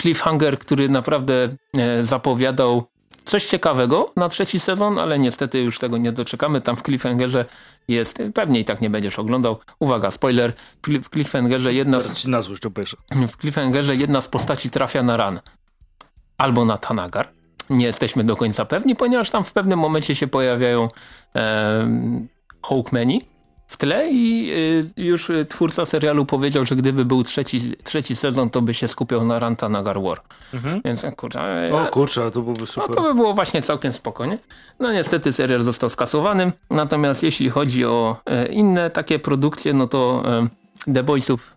cliffhanger, który naprawdę e, zapowiadał coś ciekawego na trzeci sezon, ale niestety już tego nie doczekamy. Tam w Cliffhangerze jest, pewnie i tak nie będziesz oglądał. Uwaga, spoiler, w Cliffhangerze jedna z, w Cliffhangerze jedna z postaci trafia na ran. Albo na Tanagar. Nie jesteśmy do końca pewni, ponieważ tam w pewnym momencie się pojawiają e, Hawkmeni, w tle i y, już twórca serialu powiedział, że gdyby był trzeci, trzeci sezon, to by się skupiał na Ranta na War. Mhm. Więc kurczę... O kurczę, to byłoby super. No to by było właśnie całkiem spokojnie. No niestety serial został skasowany, natomiast jeśli chodzi o e, inne takie produkcje, no to e, The Boysów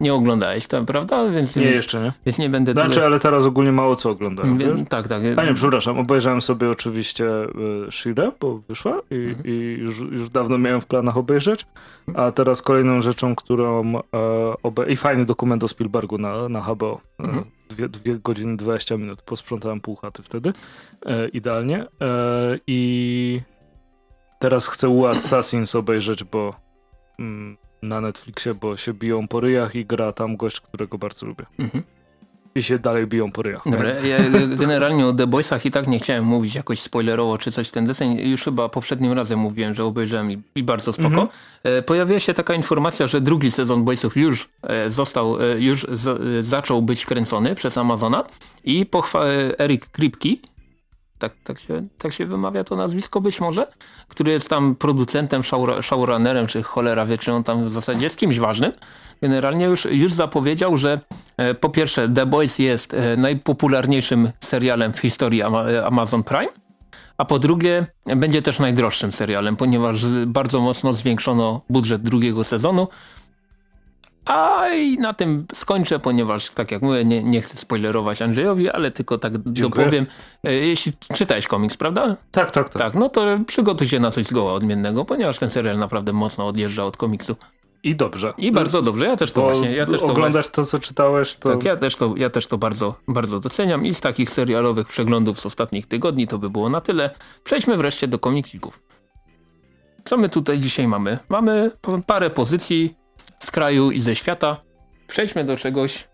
nie oglądałeś, to, prawda? Więc, nie, więc, jeszcze nie. Więc nie będę Znaczy, tyle... ale teraz ogólnie mało co oglądałem. Wie, tak, tak. A nie, przepraszam, obejrzałem sobie oczywiście y, Shire, bo wyszła i, mhm. i już, już dawno miałem w planach obejrzeć, a teraz kolejną rzeczą, którą e, obe... i fajny dokument o Spielbergu na, na HBO. E, mhm. Dwie, dwie godziny 20 minut. Posprzątałem pół chaty wtedy. E, idealnie. E, I teraz chcę U Assassins obejrzeć, bo mm, na Netflixie, bo się biją po ryjach i gra tam gość, którego bardzo lubię. Mhm. I się dalej biją po ryjach. Dobra, ja generalnie o The Boysach i tak nie chciałem mówić jakoś spoilerowo czy coś ten deseń. Już chyba poprzednim razem mówiłem, że obejrzałem i, i bardzo spoko. Mhm. E, pojawiła się taka informacja, że drugi sezon Boysów już e, został, e, już z, zaczął być kręcony przez Amazona i pochwa Eric Kripke, tak, tak, się, tak się wymawia to nazwisko być może, który jest tam producentem, showrunnerem, czy cholera wie, czy on tam w zasadzie jest kimś ważnym. Generalnie już, już zapowiedział, że e, po pierwsze The Boys jest e, najpopularniejszym serialem w historii Amazon Prime, a po drugie będzie też najdroższym serialem, ponieważ bardzo mocno zwiększono budżet drugiego sezonu, a i na tym skończę, ponieważ tak jak mówię, nie, nie chcę spoilerować Andrzejowi, ale tylko tak Dziękuję. dopowiem. E, jeśli czytałeś komiks, prawda? Tak, tak, tak. Tak, no to przygotuj się na coś zgoła odmiennego, ponieważ ten serial naprawdę mocno odjeżdża od komiksu. I dobrze. I bardzo dobrze. Ja też to Bo właśnie. Ja też to oglądasz to, co czytałeś, to. Tak, ja też to, ja też to bardzo, bardzo doceniam. I z takich serialowych przeglądów z ostatnich tygodni to by było na tyle. Przejdźmy wreszcie do komiksików. Co my tutaj dzisiaj mamy? Mamy parę pozycji z kraju i ze świata. Przejdźmy do czegoś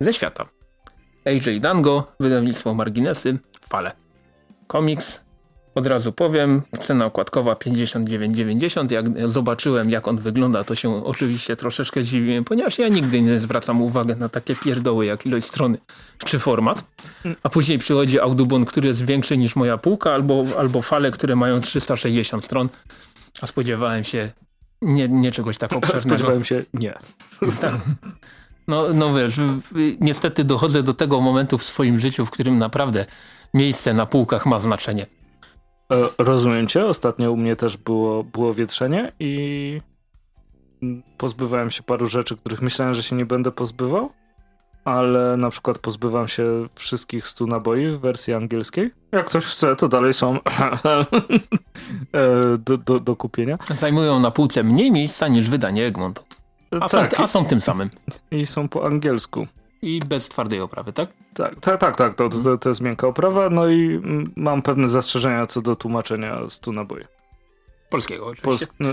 ze świata. AJ Dango, wydawnictwo Marginesy, Fale. Komiks, od razu powiem, cena okładkowa 59,90. Jak zobaczyłem jak on wygląda, to się oczywiście troszeczkę dziwiłem, ponieważ ja nigdy nie zwracam uwagi na takie pierdoły jak ilość strony czy format. A później przychodzi Audubon, który jest większy niż moja półka, albo, albo fale, które mają 360 stron. A spodziewałem się nie, nie czegoś tak obszernego. Spodziewałem się, nie. Tak. No, no wiesz, niestety dochodzę do tego momentu w swoim życiu, w którym naprawdę miejsce na półkach ma znaczenie. E, rozumiem cię. Ostatnio u mnie też było, było wietrzenie i pozbywałem się paru rzeczy, których myślałem, że się nie będę pozbywał ale na przykład pozbywam się wszystkich 100 naboi w wersji angielskiej. Jak ktoś chce, to dalej są e, do, do, do, kupienia. Zajmują na półce mniej miejsca niż wydanie Egmontu. A, tak, są, a są tym samym. I są po angielsku. I bez twardej oprawy, tak? Tak, tak, tak, tak to, to, to jest miękka oprawa, no i mam pewne zastrzeżenia co do tłumaczenia stu naboi. Polskiego oczywiście. No,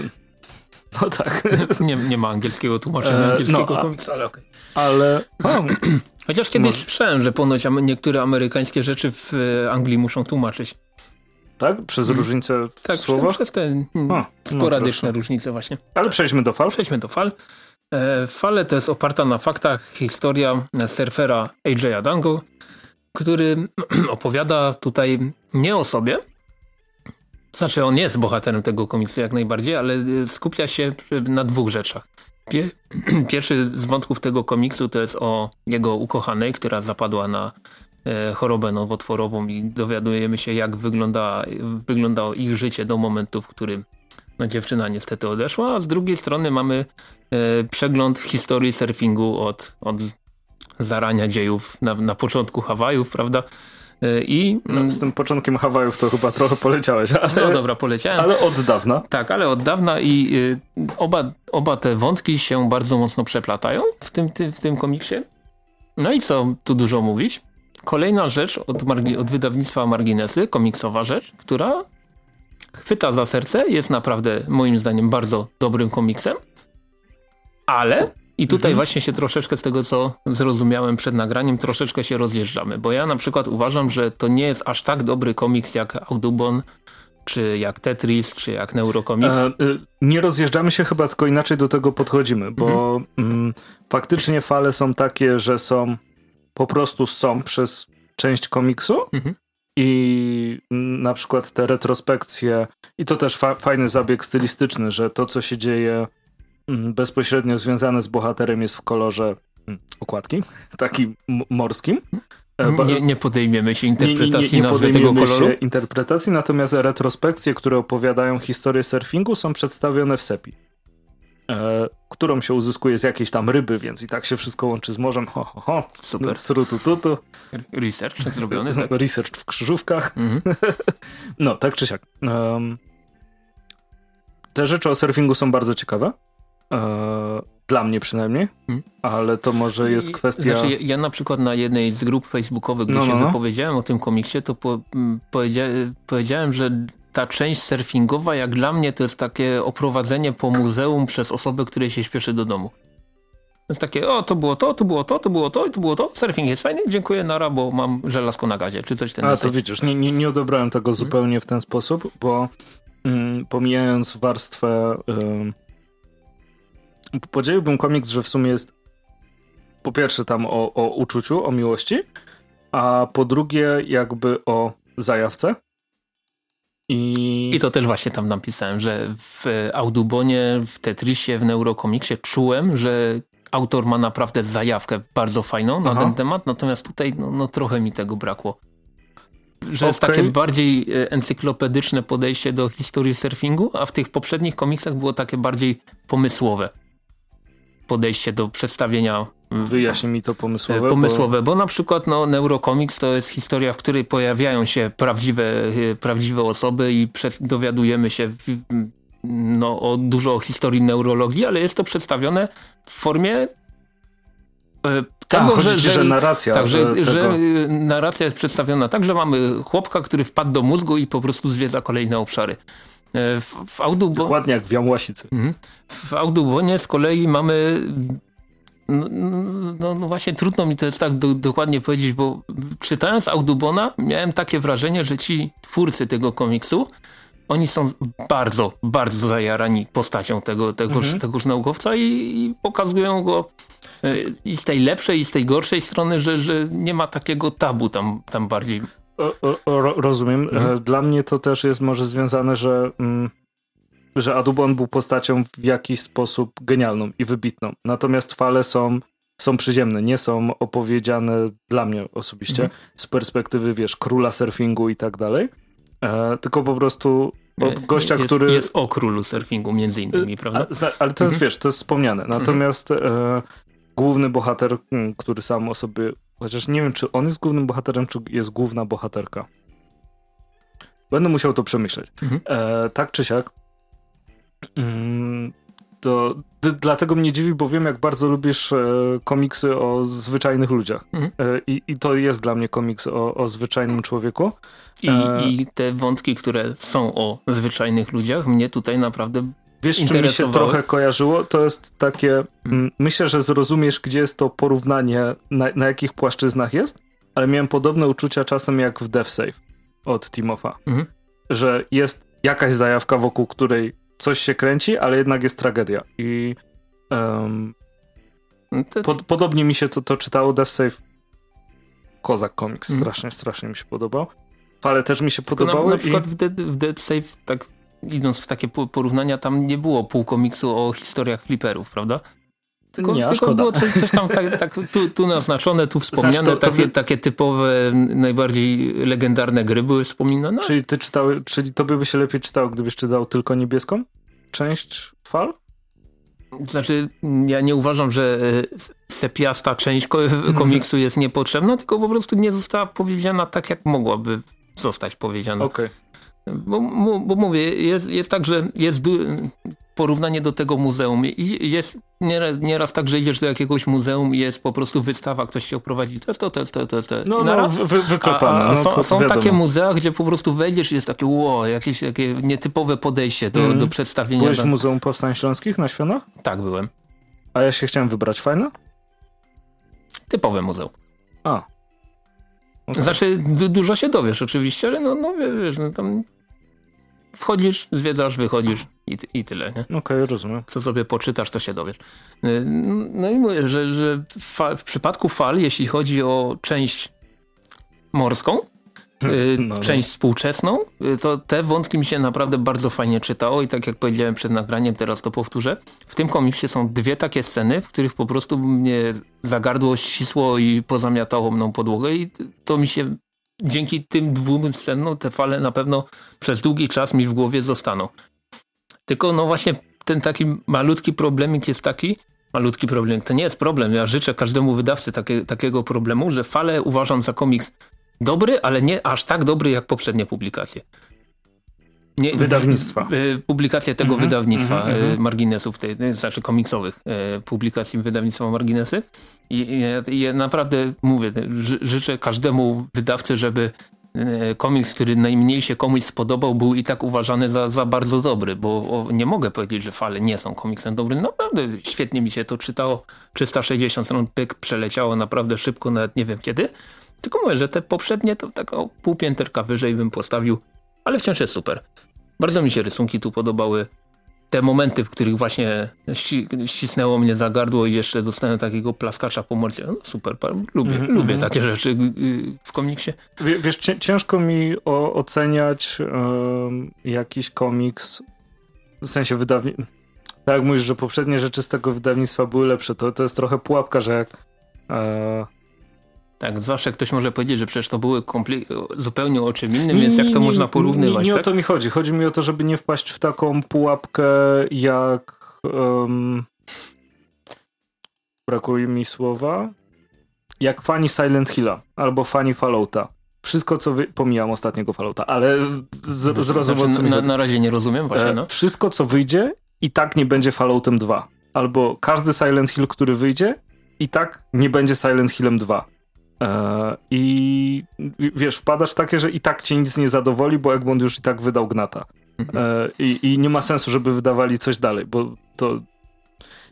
no, tak. nie, nie ma angielskiego tłumaczenia e, angielskiego no, komiksu, ale okej. Okay. Ale... Chociaż kiedyś słyszałem, że ponoć niektóre amerykańskie rzeczy w e, Anglii muszą tłumaczyć. Tak? Przez hmm. różnice w tak, słowach? przez te mm, no sporadyczne no różnice właśnie. Ale przejdźmy do fal. Przejdźmy do fal. E, fale to jest oparta na faktach historia surfera AJ'a Dango, który opowiada tutaj nie o sobie, znaczy on jest bohaterem tego komiksu jak najbardziej, ale e, skupia się na dwóch rzeczach. Pierwszy z wątków tego komiksu to jest o jego ukochanej, która zapadła na e, chorobę nowotworową i dowiadujemy się jak wygląda, wyglądało ich życie do momentu, w którym no, dziewczyna niestety odeszła, a z drugiej strony mamy e, przegląd historii surfingu od, od zarania dziejów na, na początku Hawajów, prawda? E, I, no, z tym początkiem Hawajów to chyba trochę poleciałeś, ale... No dobra, poleciałem. Ale od dawna. Tak, ale od dawna i y, oba, oba te wątki się bardzo mocno przeplatają w tym, ty, w tym komiksie. No i co tu dużo mówić? Kolejna rzecz od, od wydawnictwa Marginesy, komiksowa rzecz, która chwyta za serce, jest naprawdę moim zdaniem bardzo dobrym komiksem, ale i tutaj mhm. właśnie się troszeczkę z tego, co zrozumiałem przed nagraniem, troszeczkę się rozjeżdżamy, bo ja na przykład uważam, że to nie jest aż tak dobry komiks jak Audubon, czy jak Tetris, czy jak Neurocomics. E, nie rozjeżdżamy się chyba, tylko inaczej do tego podchodzimy, bo mhm. mm, faktycznie fale są takie, że są po prostu są przez część komiksu, mhm i na przykład te retrospekcje, i to też fa fajny zabieg stylistyczny, że to, co się dzieje mm, bezpośrednio związane z bohaterem jest w kolorze mm, okładki, takim morskim. E, nie, nie, podejmiemy się interpretacji nie, nie, nie nazwy tego koloru. się interpretacji, natomiast retrospekcje, które opowiadają historię surfingu są przedstawione w sepi e, którą się uzyskuje z jakiejś tam ryby, więc i tak się wszystko łączy z morzem. Ho, ho, ho. Super. Srutututu. Research zrobiony, tak? Research w krzyżówkach. Mm -hmm. no, tak czy siak. Um, te rzeczy o surfingu są bardzo ciekawe. E, dla mnie przynajmniej, hmm. ale to może jest kwestia... Znaczy, ja, na przykład na jednej z grup facebookowych, gdzie no, się no. no. wypowiedziałem o tym komiksie, to po, powiedzia powiedziałem, że ta część surfingowa, jak dla mnie, to jest takie oprowadzenie po muzeum przez osobę, której się śpieszy do domu. To jest takie, o, to było to, to było to, to było to i to było to. Surfing jest fajny, dziękuję, nara, bo mam żelazko na gazie, czy coś ten A, to widzisz, nie, nie, nie odebrałem tego hmm. zupełnie w ten sposób, bo mm, pomijając warstwę... Yy, podzieliłbym komiks, że w sumie jest po pierwsze tam o, o uczuciu, o miłości, a po drugie jakby o zajawce. I... I to też właśnie tam napisałem, że w Audubonie, w Tetrisie, w Neurocomicsie czułem, że autor ma naprawdę zajawkę bardzo fajną na Aha. ten temat, natomiast tutaj no, no trochę mi tego brakło. Że okay. jest takie bardziej e, encyklopedyczne podejście do historii surfingu, a w tych poprzednich komiksach było takie bardziej pomysłowe podejście do przedstawienia Wyjaśnij mi to pomysłowe. Pomysłowe, bo, bo na przykład no, Neurocomics to jest historia, w której pojawiają się prawdziwe, y, prawdziwe osoby i przed, dowiadujemy się no, o, dużo o historii neurologii, ale jest to przedstawione w formie y, tego, A, że, że, że, narracja. Tak, że, że, narracja jest przedstawiona tak, że mamy chłopka, który wpadł do mózgu i po prostu zwiedza kolejne obszary. W, w Audubo... Dokładnie jak w Jamłasicy. Mhm. W Audubonie z kolei mamy no, no, no, właśnie trudno mi to jest tak do, dokładnie powiedzieć, bo czytając Audubona miałem takie wrażenie, że ci twórcy tego komiksu oni są bardzo, bardzo zajarani postacią tego, tegoż, mhm. tegoż naukowca i, i, pokazują go e, i z tej lepszej, i z tej gorszej strony, że, że nie ma takiego tabu tam, tam bardziej. Rozumiem. Mhm. E, dla mnie to też jest może związane, że... Mm że Adubon był postacią w jakiś sposób genialną i wybitną. Natomiast fale są, są przyziemne, nie są opowiedziane dla mnie osobiście mhm. z perspektywy, wiesz, króla surfingu i tak dalej. E, tylko po prostu od e, gościa, jest, który... Jest o królu surfingu między innymi, prawda? A, ale to jest, mhm. wiesz, to jest wspomniane. Mhm. Natomiast e, główny bohater, hmm, który sam o sobie... Chociaż nie wiem, czy on jest głównym bohaterem, czy jest główna bohaterka. Będę musiał to przemyśleć. Mhm. E, tak czy siak, Mm, To dlatego mnie dziwi, bo wiem, jak bardzo lubisz e, komiksy o zwyczajnych ludziach. Mhm. E, i, I to jest dla mnie komiks o, o zwyczajnym człowieku. I, e... I te wątki, które są o zwyczajnych ludziach, mnie tutaj naprawdę Wiesz, czy mi się trochę kojarzyło? To jest takie, mm, myślę, że zrozumiesz, gdzie jest to porównanie, na, na jakich płaszczyznach jest, ale miałem podobne uczucia czasem jak w Death Save od Timofa. Mhm. Że jest jakaś zajawka, wokół której coś się kręci, ale jednak jest tragedia. I um, to... pod, podobnie mi się to, to czytało Death Save. Kozak Comics. Mhm. Strasznie, strasznie mi się podobał. Fale też mi się Tylko podobały. Na, na przykład i... w, Dead, w Dead Save, tak idąc w takie porównania, tam nie było pół komiksu o historiach fliperów, prawda? Tylko, nie, tylko było coś, coś tam tak, tak tu, tu, naznaczone, tu wspomniane, to, to takie, takie typowe, najbardziej legendarne gry były wspominane. Czyli ty czytały, czyli tobie by się lepiej czytało, gdybyś czytał tylko niebieską część fal? Znaczy, ja nie uważam, że e, sepiasta część mhm. komiksu jest niepotrzebna, tylko po prostu nie została powiedziana tak, jak mogłaby zostać powiedziana. Okej. Okay. Bo, bo, mówię, jest, jest tak, że jest porównanie do tego muzeum. I jest nieraz tak, że idziesz do jakiegoś muzeum i jest po prostu wystawa, ktoś cię oprowadzi. To jest to, to jest to, to jest to. No, no wy, wyklepane. A, a no, są, są takie muzea, gdzie po prostu wejdziesz i jest takie wow, jakieś takie nietypowe podejście do, mm. do przedstawienia. Byłeś w Muzeum Powstań Śląskich na Świąnach? Tak, byłem. A ja się chciałem wybrać. Fajne? Typowe muzeum. A. Okay. Znaczy, dużo się dowiesz oczywiście, ale no, no wiesz, no tam wchodzisz, zwiedzasz, wychodzisz i, i tyle. Okej, okay, rozumiem. Co sobie poczytasz, to się dowiesz. Y, no i mówię, że, że w przypadku fal, jeśli chodzi o część morską, y, no, no. część współczesną, y, to te wątki mi się naprawdę bardzo fajnie czytało i tak jak powiedziałem przed nagraniem, teraz to powtórzę. W tym komiksie są dwie takie sceny, w których po prostu mnie zagardło ścisło i pozamiatało mną podłogę i to mi się dzięki tym dwóm scenom te fale na pewno przez długi czas mi w głowie zostaną. Tylko no właśnie ten taki malutki problemik jest taki, malutki problem, to nie jest problem, ja życzę każdemu wydawcy takie, takiego problemu, że fale uważam za komiks dobry, ale nie aż tak dobry jak poprzednie publikacje. Nie, wydawnictwa. Publikacje tego mm -hmm, wydawnictwa, mm -hmm. marginesów, tej, znaczy komiksowych publikacji wydawnictwa Marginesy. I, i ja naprawdę mówię, życzę każdemu wydawcy, żeby komiks, który najmniej się komuś spodobał, był i tak uważany za, za bardzo dobry, bo o, nie mogę powiedzieć, że fale nie są komiksem dobrym. Naprawdę świetnie mi się to czytało. 360 stron pyk przeleciało naprawdę szybko, nawet nie wiem kiedy. Tylko mówię, że te poprzednie to tak o pół pięterka wyżej bym postawił, ale wciąż jest super. Bardzo mi się rysunki tu podobały. Te momenty, w których właśnie ści ścisnęło mnie za gardło i jeszcze dostałem takiego plaskacza po mordzie. No super, lubię, mm -hmm. lubię takie rzeczy y, w komiksie. W, wiesz, ciężko mi oceniać um, jakiś komiks w sensie wydawnictwa. Tak jak mówisz, że poprzednie rzeczy z tego wydawnictwa były lepsze, to, to jest trochę pułapka, że jak e, tak, zawsze ktoś może powiedzieć, że przecież to były zupełnie o czym innym, nie, więc jak to nie, można porównywać? Nie, nie tak? o to mi chodzi. Chodzi mi o to, żeby nie wpaść w taką pułapkę jak... Um, brakuje mi słowa. Jak fani Silent Hilla albo fani Fallouta. Wszystko, co wy... Pomijam ostatniego Fallouta, ale z, zrozum znaczy, na, na, razie nie rozumiem właśnie, no. Wszystko, co wyjdzie i tak nie będzie Falloutem 2. Albo każdy Silent Hill, który wyjdzie i tak nie będzie Silent Hillem 2. E, I wiesz, wpadasz w takie, że i tak cię nic nie zadowoli, bo Egmont już i tak wydał Gnata. Mhm. E, I, I nie ma sensu, żeby wydawali coś dalej, bo to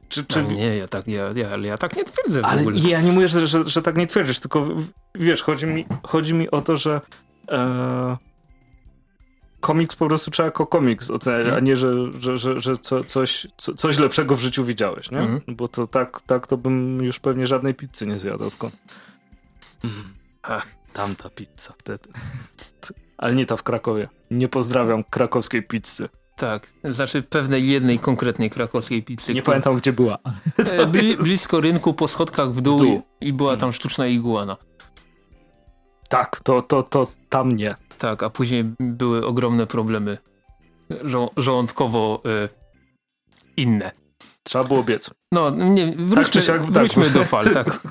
czy, czy... No nie, ja tak, ja, ja, ja tak nie twierdzę ale ja nie mówię, że, że, że, tak nie twierdzisz, tylko wiesz, chodzi mi, chodzi mi o to, że e, komiks po prostu trzeba jako komiks oceniać, a nie, że, że, że, że co, coś, co, coś lepszego w życiu widziałeś, nie? Mm. Bo to tak, tak to bym już pewnie żadnej pizzy nie zjadł odkąd. Ach, tamta pizza wtedy. Ale nie ta w Krakowie. Nie pozdrawiam krakowskiej pizzy. Tak, znaczy pewnej jednej konkretnej krakowskiej pizzy. Nie która... pamiętam gdzie była. E, bli, blisko rynku, po schodkach w dół, w dół. i była tam sztuczna iguana. Tak, to, to, to tam nie. Tak, a później były ogromne problemy żo żołądkowo y, inne. Trzeba było biec. No, nie, wróćmy, tak, tak, wróćmy do fal, tak.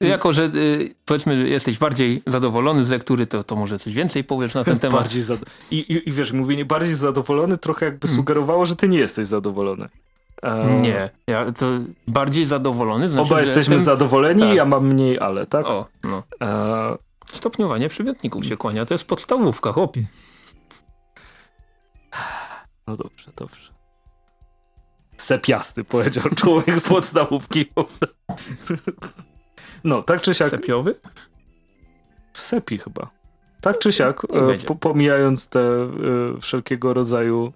Jako, że y, powiedzmy jesteś bardziej zadowolony z lektury, to, to może coś więcej powiesz na ten temat. Bardziej I, i, I wiesz, mówienie bardziej zadowolony trochę jakby hmm. sugerowało, że ty nie jesteś zadowolony. E... Nie, ja to bardziej zadowolony. Znaczy, Oba jesteśmy jestem... zadowoleni, tak. ja mam mniej ale, tak? O, no. E... Stopniowanie przymiotników się kłania, to jest podstawówka, chłopie. No dobrze, dobrze. Sepiasty, powiedział człowiek z podstawówki. No, tak czy siak. Sepiowy? Sepi chyba. Tak czy siak, e, pomijając te e, wszelkiego rodzaju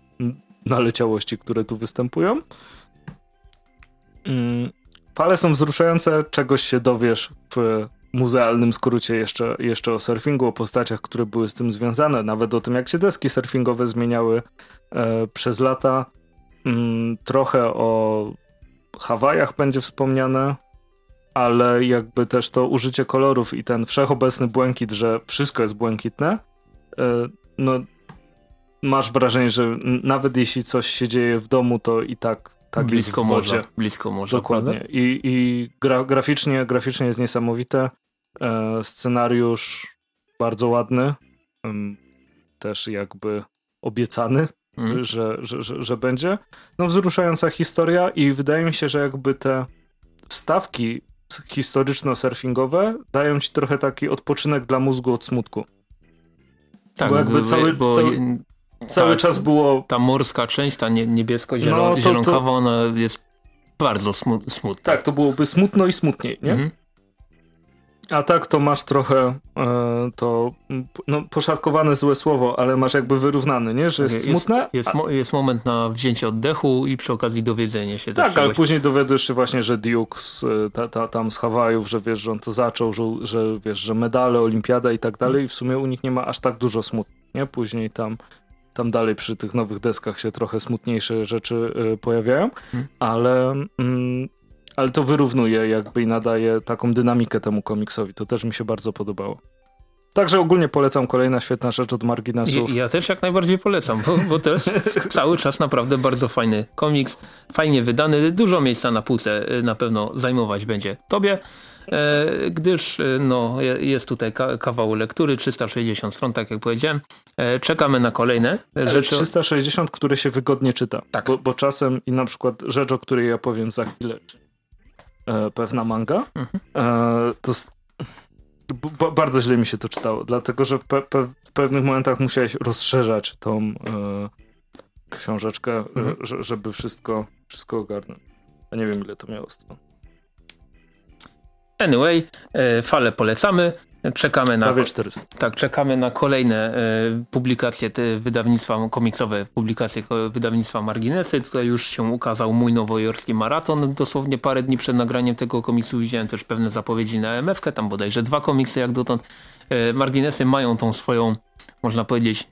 naleciałości, które tu występują. Mm, fale są wzruszające, czegoś się dowiesz w muzealnym skrócie jeszcze, jeszcze o surfingu, o postaciach, które były z tym związane, nawet o tym, jak się deski surfingowe zmieniały e, przez lata. Mm, trochę o Hawajach będzie wspomniane, ale jakby też to użycie kolorów i ten wszechobecny błękit, że wszystko jest błękitne, e, no masz wrażenie, że nawet jeśli coś się dzieje w domu, to i tak tak blisko morza. Blisko morza. Dokładnie. I, i gra, graficznie, graficznie jest niesamowite. E, scenariusz bardzo ładny. też jakby obiecany, mm. że, że, że, że, będzie. No wzruszająca historia i wydaje mi się, że jakby te wstawki historyczno-surfingowe dają ci trochę taki odpoczynek dla mózgu od smutku. Tak, bo jakby cały, bo cały, cały czas było... Ta morska część, ta niebiesko-zielonkawa, no, ona jest bardzo smutna. Tak, to byłoby smutno i smutniej, nie? Mhm. A tak to masz trochę e, to no, poszatkowane złe słowo, ale masz jakby wyrównany, nie? Że jest, jest smutne. Jest, mo jest, moment na wzięcie oddechu i przy okazji dowiedzenie się. Tak, ale później dowiadujesz się właśnie, że Duke z, ta, ta, tam z Hawajów, że wiesz, że on to zaczął, że, że wiesz, że medale, olimpiada i tak dalej i w sumie u nich nie ma aż tak dużo smutku, nie? Później tam tam dalej przy tych nowych deskach się trochę smutniejsze rzeczy y, pojawiają, hmm. ale mm, ale to wyrównuje jakby i nadaje taką dynamikę temu komiksowi. To też mi się bardzo podobało. Także ogólnie polecam kolejna świetna rzecz od marginesów. Ja, ja też jak najbardziej polecam, bo, bo to jest cały czas naprawdę bardzo fajny komiks, fajnie wydany, dużo miejsca na półce y, na pewno zajmować będzie tobie, e, gdyż y, no, jest tutaj kawał lektury, 360 stron, tak jak powiedziałem. E, czekamy na kolejne rzeczy. 360, które się wygodnie czyta, tak. bo, bo czasem i na przykład rzecz, o której ja powiem za chwilę, e, pewna manga, mhm. e, to bardzo źle mi się to czytało, dlatego że pe pe w pewnych momentach musiałeś rozszerzać tą e, książeczkę, e, mhm. żeby wszystko, wszystko ogarnąć. Ja nie wiem ile to miało stron. Anyway, e, fale polecamy. Czekamy na, Prawie 400. Tak, czekamy na kolejne e, publikacje te wydawnictwa komiksowe, publikacje wydawnictwa Marginesy. Tutaj już się ukazał mój nowojorski maraton. Dosłownie parę dni przed nagraniem tego komiksu widziałem też pewne zapowiedzi na MFK, tam bodajże dwa komiksy jak dotąd. E, Marginesy mają tą swoją, można powiedzieć,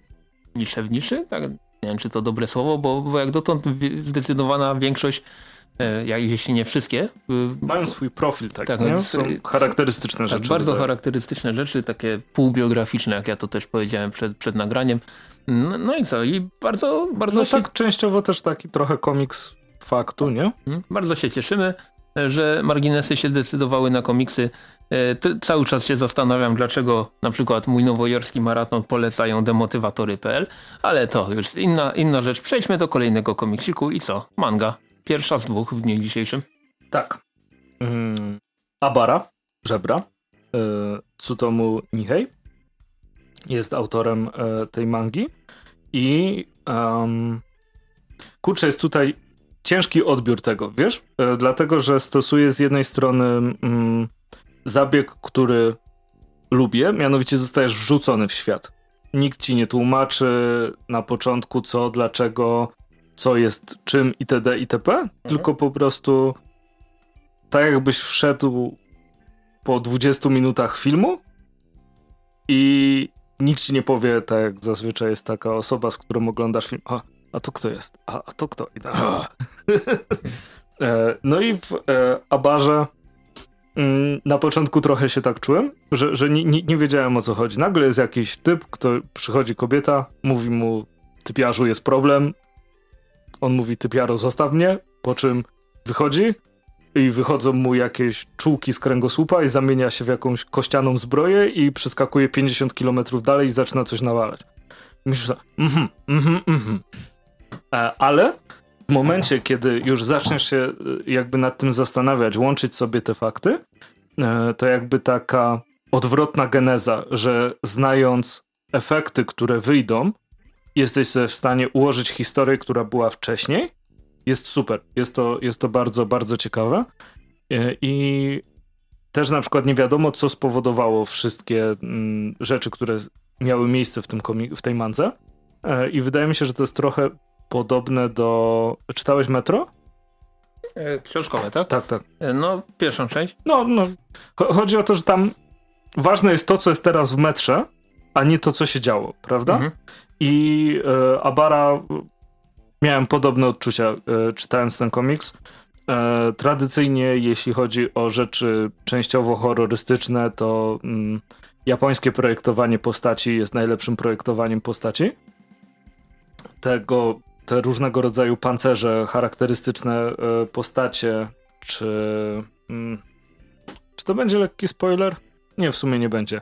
niszę w niszy? Tak? Nie wiem, czy to dobre słowo, bo, bo jak dotąd zdecydowana większość jeśli nie wszystkie. Y, Mają swój profil, tak, tak nie? Są charakterystyczne tak, rzeczy. Bardzo charakterystyczne rzeczy, takie półbiograficzne, jak ja to też powiedziałem przed, przed nagraniem. No, no i co? I bardzo, bardzo no się... tak częściowo też taki trochę komiks faktu, nie? Mhm. Bardzo się cieszymy, że marginesy się decydowały na komiksy. E, cały czas się zastanawiam, dlaczego na przykład mój nowojorski maraton polecają demotywatory.pl, ale to już inna, inna rzecz. Przejdźmy do kolejnego komiksiku i co? Manga. Pierwsza z dwóch w dniu dzisiejszym. Tak. Mm, Abara, Żebra, y, Tsutomu Nihei jest autorem y, tej mangi i um, kurczę, jest tutaj ciężki odbiór tego, wiesz? Y, dlatego, że stosuje z jednej strony mm, zabieg, który lubię, mianowicie zostajesz wrzucony w świat. Nikt ci nie tłumaczy na początku co, dlaczego, co jest czym itd. itp. Mhm. Tylko po prostu tak jakbyś wszedł po 20 minutach filmu i nikt ci nie powie, tak jak zazwyczaj jest taka osoba, z którą oglądasz film, a, a to kto jest? A, a to kto? I tak, e, no i w e, Abarze mm, na początku trochę się tak czułem, że, że nie, nie, nie, wiedziałem o co chodzi. Nagle jest jakiś typ, kto przychodzi kobieta, mówi mu typiarzu jest problem, on mówi, typiaro, zostaw mnie, po czym wychodzi i wychodzą mu jakieś czułki z kręgosłupa i zamienia się w jakąś kościaną zbroję i przeskakuje 50 km dalej i zaczyna coś nawalać. Myślisz, mhm, mhm, mhm. E, ale w momencie, kiedy już zaczniesz się e, jakby nad tym zastanawiać, łączyć sobie te fakty, e, to jakby taka odwrotna geneza, że znając efekty, które wyjdą, jesteś w stanie ułożyć historię, która była wcześniej, jest super. Jest to, jest to bardzo, bardzo ciekawe. E, I też na przykład nie wiadomo, co spowodowało wszystkie mm, rzeczy, które miały miejsce w, tym w tej mance. E, I wydaje mi się, że to jest trochę podobne do... Czytałeś Metro? E, książkowe, tak? Tak, tak. No, pierwszą część. No, no. Chodzi o to, że tam ważne jest to, co jest teraz w metrze, a nie to, co się działo, prawda? Mhm. I e, Abara miałem podobne odczucia e, czytając ten komiks. E, tradycyjnie, jeśli chodzi o rzeczy częściowo horrorystyczne, to mm, japońskie projektowanie postaci jest najlepszym projektowaniem postaci. Tego, te różnego rodzaju pancerze, charakterystyczne e, postacie, czy. Mm, czy to będzie lekki spoiler? Nie, w sumie nie będzie.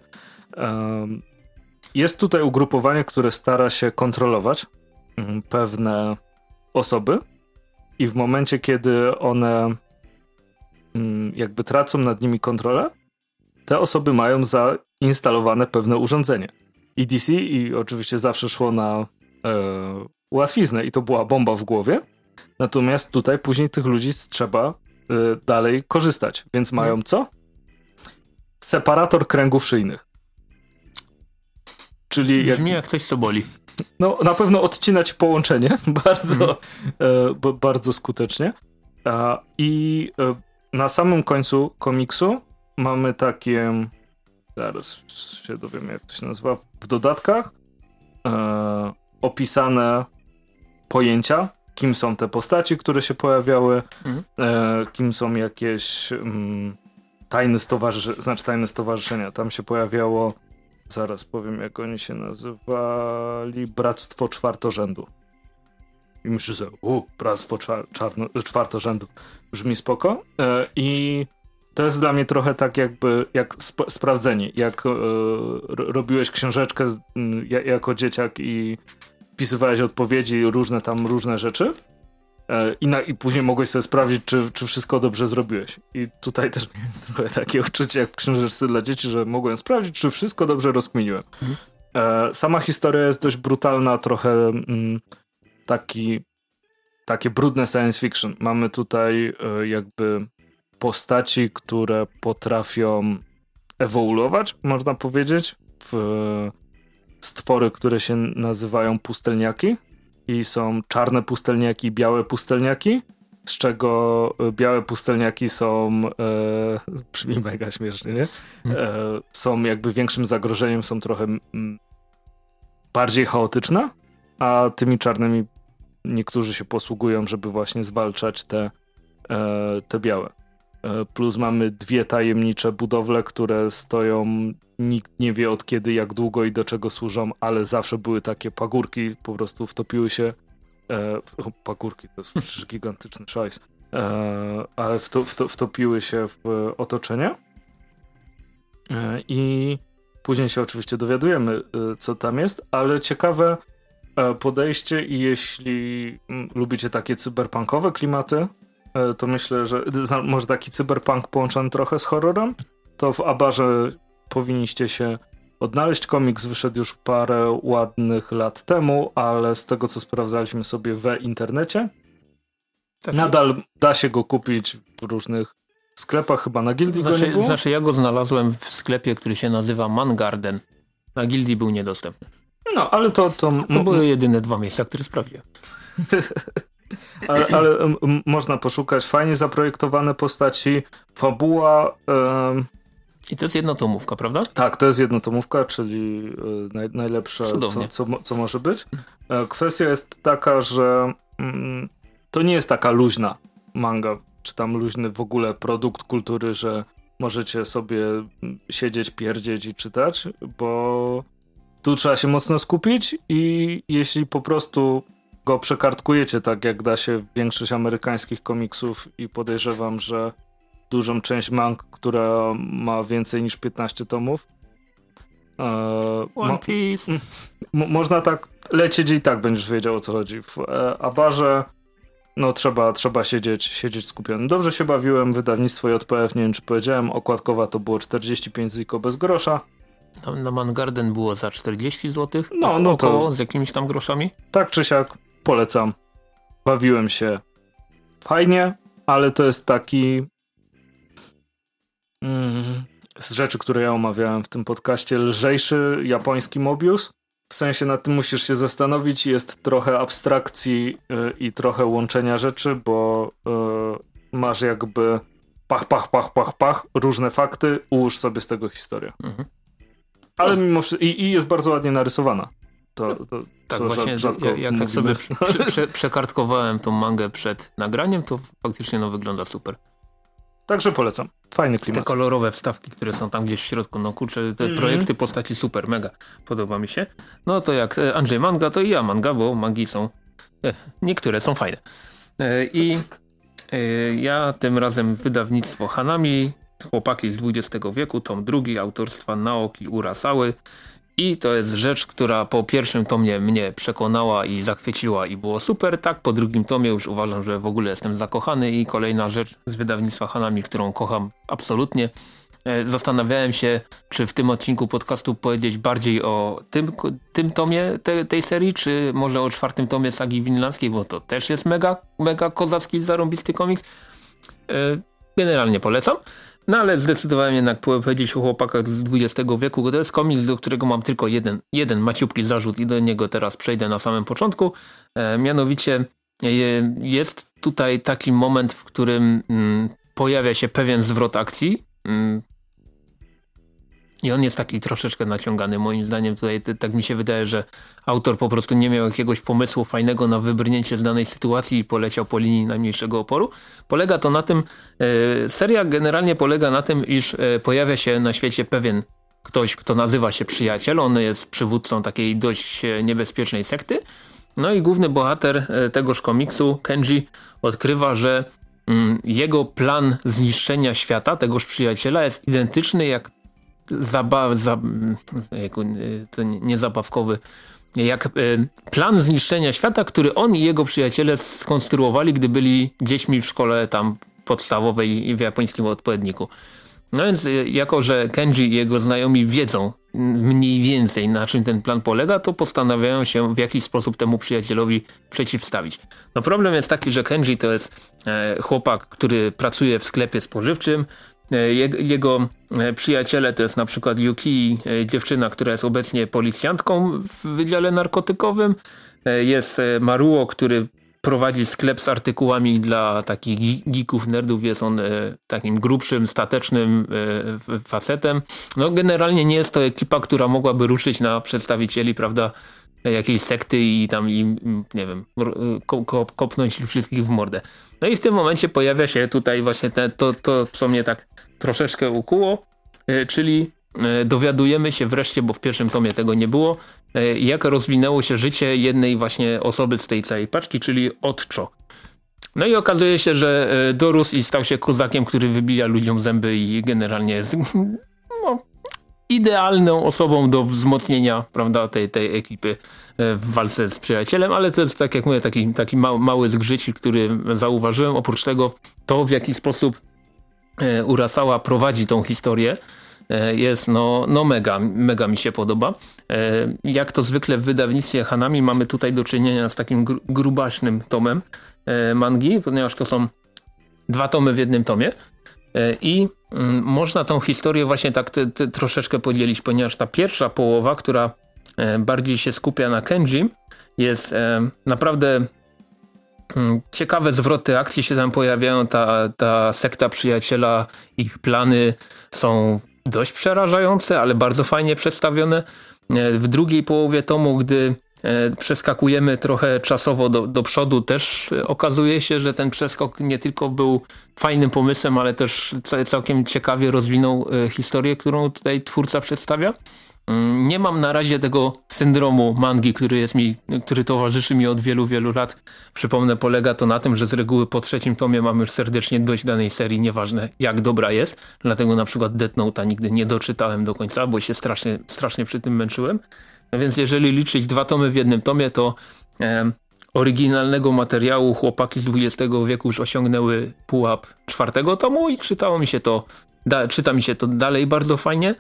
Jest tutaj ugrupowanie, które stara się kontrolować mm, pewne osoby i w momencie, kiedy one mm, jakby tracą nad nimi kontrolę, te osoby mają zainstalowane pewne urządzenie. I DC i oczywiście zawsze szło na e, łatwiznę i to była bomba w głowie. Natomiast tutaj później tych ludzi trzeba e, dalej korzystać. Więc mają mhm. co? Separator kręgów szyjnych. Czyli Brzmi jak, jak ktoś co boli. No, na pewno odcinać połączenie bardzo, mm. e, bardzo skutecznie. E, I e, na samym końcu komiksu mamy takie, zaraz się dowiem jak to się nazywa, w dodatkach e, opisane pojęcia, kim są te postaci, które się pojawiały, mm. kim są jakieś mm, tajne stowarzyszenia, znaczy tajne stowarzyszenia. Tam się pojawiało Zaraz powiem, jak oni się nazywali. Bractwo Czwartorzędu. I myślę że u, Bractwo czarno, Czwartorzędu. Brzmi spoko. E, I to jest dla mnie trochę tak jakby, jak sp sprawdzenie. Jak e, robiłeś książeczkę jako dzieciak i wpisywałeś odpowiedzi, różne tam, różne rzeczy I, na, I później mogłeś sobie sprawdzić, czy, czy wszystko dobrze zrobiłeś. I tutaj też miałem trochę takie uczucie jak w książeczce dla dzieci, że mogłem sprawdzić, czy wszystko dobrze rozkminiłem. Mhm. E, sama historia jest dość brutalna, trochę mm, taki, takie brudne science fiction. Mamy tutaj e, jakby postaci, które potrafią ewoluować, można powiedzieć, w stwory, które się nazywają pustelniaki i są czarne pustelniaki, białe pustelniaki, z czego e, białe pustelniaki są, e, brzmi mega śmiesznie, nie? E, są jakby większym zagrożeniem, są trochę m, bardziej chaotyczne, a tymi czarnymi niektórzy się posługują, żeby właśnie zwalczać te, e, te białe. E, plus mamy dwie tajemnicze budowle, które stoją, nikt nie wie od kiedy, jak długo i do czego służą, ale zawsze były takie pagórki, po prostu wtopiły się. E, pagórki to jest przecież gigantyczny szajs. E, ale wto, wto, wtopiły się w otoczenie. E, I później się oczywiście dowiadujemy, e, co tam jest, ale ciekawe e, podejście i jeśli lubicie takie cyberpunkowe klimaty, to myślę, że może taki cyberpunk połączony trochę z horrorem, to w Abarze powinniście się odnaleźć. Komiks wyszedł już parę ładnych lat temu, ale z tego co sprawdzaliśmy sobie w internecie, tak. nadal da się go kupić w różnych sklepach, chyba na Gildii znaczy, go nie było? Znaczy ja go znalazłem w sklepie, który się nazywa Mangarden. Na Gildii był niedostępny. No, ale to... To, to były jedyne dwa miejsca, które sprawdziłem. ale, ale można poszukać fajnie zaprojektowane postaci, fabuła. I to jest jednotomówka, prawda? Tak, to jest jednotomówka, czyli e, naj, najlepsze, co, co, co, może być. E, kwestia jest taka, że mm, to nie jest taka luźna manga, czy tam luźny w ogóle produkt kultury, że możecie sobie siedzieć, pierdzieć i czytać, bo tu trzeba się mocno skupić i jeśli po prostu go przekartkujecie tak, jak da się większość amerykańskich komiksów i podejrzewam, że dużą część mang, która ma więcej niż 15 tomów. E, One Piece. można tak lecieć i tak będziesz wiedział o co chodzi. W e, Abarze no trzeba, trzeba siedzieć, siedzieć skupiony. Dobrze się bawiłem, wydawnictwo JPF, nie wiem czy powiedziałem, okładkowa to było 45 ziko bez grosza. Na, na Mangarden było za 40 zł? No, no to... Około, z jakimiś tam groszami? Tak czy siak, polecam. Bawiłem się fajnie, ale to jest taki mm, z rzeczy, które ja omawiałem w tym podcaście, lżejszy japoński Mobius. W sensie nad tym musisz się zastanowić, jest trochę abstrakcji yy, i trochę łączenia rzeczy, bo yy, masz jakby pach, pach, pach, pach, pach, różne fakty, ułóż sobie z tego historię. Mhm. Ale mimo wszystko, i, i, jest bardzo ładnie narysowana. To, to, tak, właśnie rzadko jak, jak tak sobie prze, prze, przekartkowałem tą mangę przed nagraniem, to faktycznie no, wygląda super. Także polecam. Fajny klimat. Te kolorowe wstawki, które są tam gdzieś w środku, no kurczę, te mm -hmm. projekty postaci super, mega. Podoba mi się. No to jak e, Andrzej manga, to i ja manga, bo mangi są, e, niektóre są fajne. E, I ja tym razem wydawnictwo Hanami, chłopaki z XX wieku, tom drugi, autorstwa Naoki Urasały. I to jest rzecz, która po pierwszym tomie mnie przekonała i zachwyciła i było super. Tak, po drugim tomie już uważam, że w ogóle jestem zakochany i kolejna rzecz z wydawnictwa Hanami, którą kocham absolutnie. E, zastanawiałem się, czy w tym odcinku podcastu powiedzieć bardziej o tym, tym tomie te, tej serii, czy może o czwartym tomie sagi winlandzkiej, bo to też jest mega, mega kozacki, zarąbisty komiks. E, generalnie polecam. No ale zdecydowałem jednak powiedzieć o chłopakach z XX wieku, to jest komiks, do którego mam tylko jeden, jeden maciupki zarzut i do niego teraz przejdę na samym początku. E, mianowicie e, jest tutaj taki moment, w którym mm, pojawia się pewien zwrot akcji. Mm, i on jest taki troszeczkę naciągany. Moim zdaniem tutaj tak mi się wydaje, że autor po prostu nie miał jakiegoś pomysłu fajnego na wybrnięcie z danej sytuacji i poleciał po linii najmniejszego oporu. Polega to na tym, e, seria generalnie polega na tym, iż e, pojawia się na świecie pewien ktoś, kto nazywa się przyjaciel. On jest przywódcą takiej dość e, niebezpiecznej sekty. No i główny bohater tegoż komiksu, Kenji, odkrywa, że mm, jego plan zniszczenia świata, tegoż przyjaciela jest identyczny jak zabaw, za, nie zabawkowy, jak e, plan zniszczenia świata, który on i jego przyjaciele skonstruowali, gdy byli dziećmi w szkole tam podstawowej i w japońskim odpowiedniku. No więc e, jako, że Kenji i jego znajomi wiedzą mniej więcej na czym ten plan polega, to postanawiają się w jakiś sposób temu przyjacielowi przeciwstawić. No problem jest taki, że Kenji to jest e, chłopak, który pracuje w sklepie spożywczym, jego e, przyjaciele to jest na przykład Yuki, e, dziewczyna, która jest obecnie policjantką w Wydziale Narkotykowym. Jest Maruo, który prowadzi sklep z artykułami dla takich geeków, nerdów. Jest on takim grubszym, statecznym facetem. No generalnie nie jest to ekipa, która mogłaby ruszyć na przedstawicieli, prawda, jakiejś sekty i tam i, nie wiem, kopnąć wszystkich w mordę. No i w tym momencie pojawia się tutaj właśnie te, to, to, co mnie tak troszeczkę ukuło, e, czyli e, dowiadujemy się wreszcie, bo w pierwszym tomie tego nie było, e, jak rozwinęło się życie jednej właśnie osoby z tej całej paczki, czyli Otczo. No i okazuje się, że dorósł i stał się kozakiem, który wybija ludziom zęby i generalnie jest no, idealną osobą do wzmocnienia prawda, tej, tej ekipy w walce z przyjacielem, ale to jest tak jak mówię taki, taki mały, mały który zauważyłem. Oprócz tego to w jaki sposób E, Urasała prowadzi tą historię e, jest no, no mega, mega mi się podoba. E, jak to zwykle w wydawnictwie Hanami mamy tutaj do czynienia z takim gr grubaśnym tomem mangi, ponieważ to są dwa tomy w jednym tomie i mm, można tą historię właśnie tak troszeczkę podzielić, ponieważ ta pierwsza połowa, która bardziej się skupia na Kenji, jest naprawdę Mm, ciekawe zwroty akcji się tam pojawiają, ta, ta sekta przyjaciela, ich plany są dość przerażające, ale bardzo fajnie przedstawione. E, w drugiej połowie tomu, gdy e, przeskakujemy trochę czasowo do, do przodu, też okazuje się, że ten przeskok nie tylko był fajnym pomysłem, ale też całkiem ciekawie rozwinął e, historię, którą tutaj twórca przedstawia. Mm, nie mam na razie tego syndromu mangi, który jest mi, który towarzyszy mi od wielu, wielu lat. Przypomnę, polega to na tym, że z reguły po trzecim tomie mam już serdecznie dość danej serii, nieważne jak dobra jest. Dlatego na przykład Death Note'a nigdy nie doczytałem do końca, bo się strasznie, strasznie przy tym męczyłem. Więc jeżeli liczyć dwa tomy w jednym tomie, to e, oryginalnego materiału chłopaki z XX wieku już osiągnęły pułap czwartego tomu i czytało mi się to, da, czyta mi się to dalej bardzo fajnie.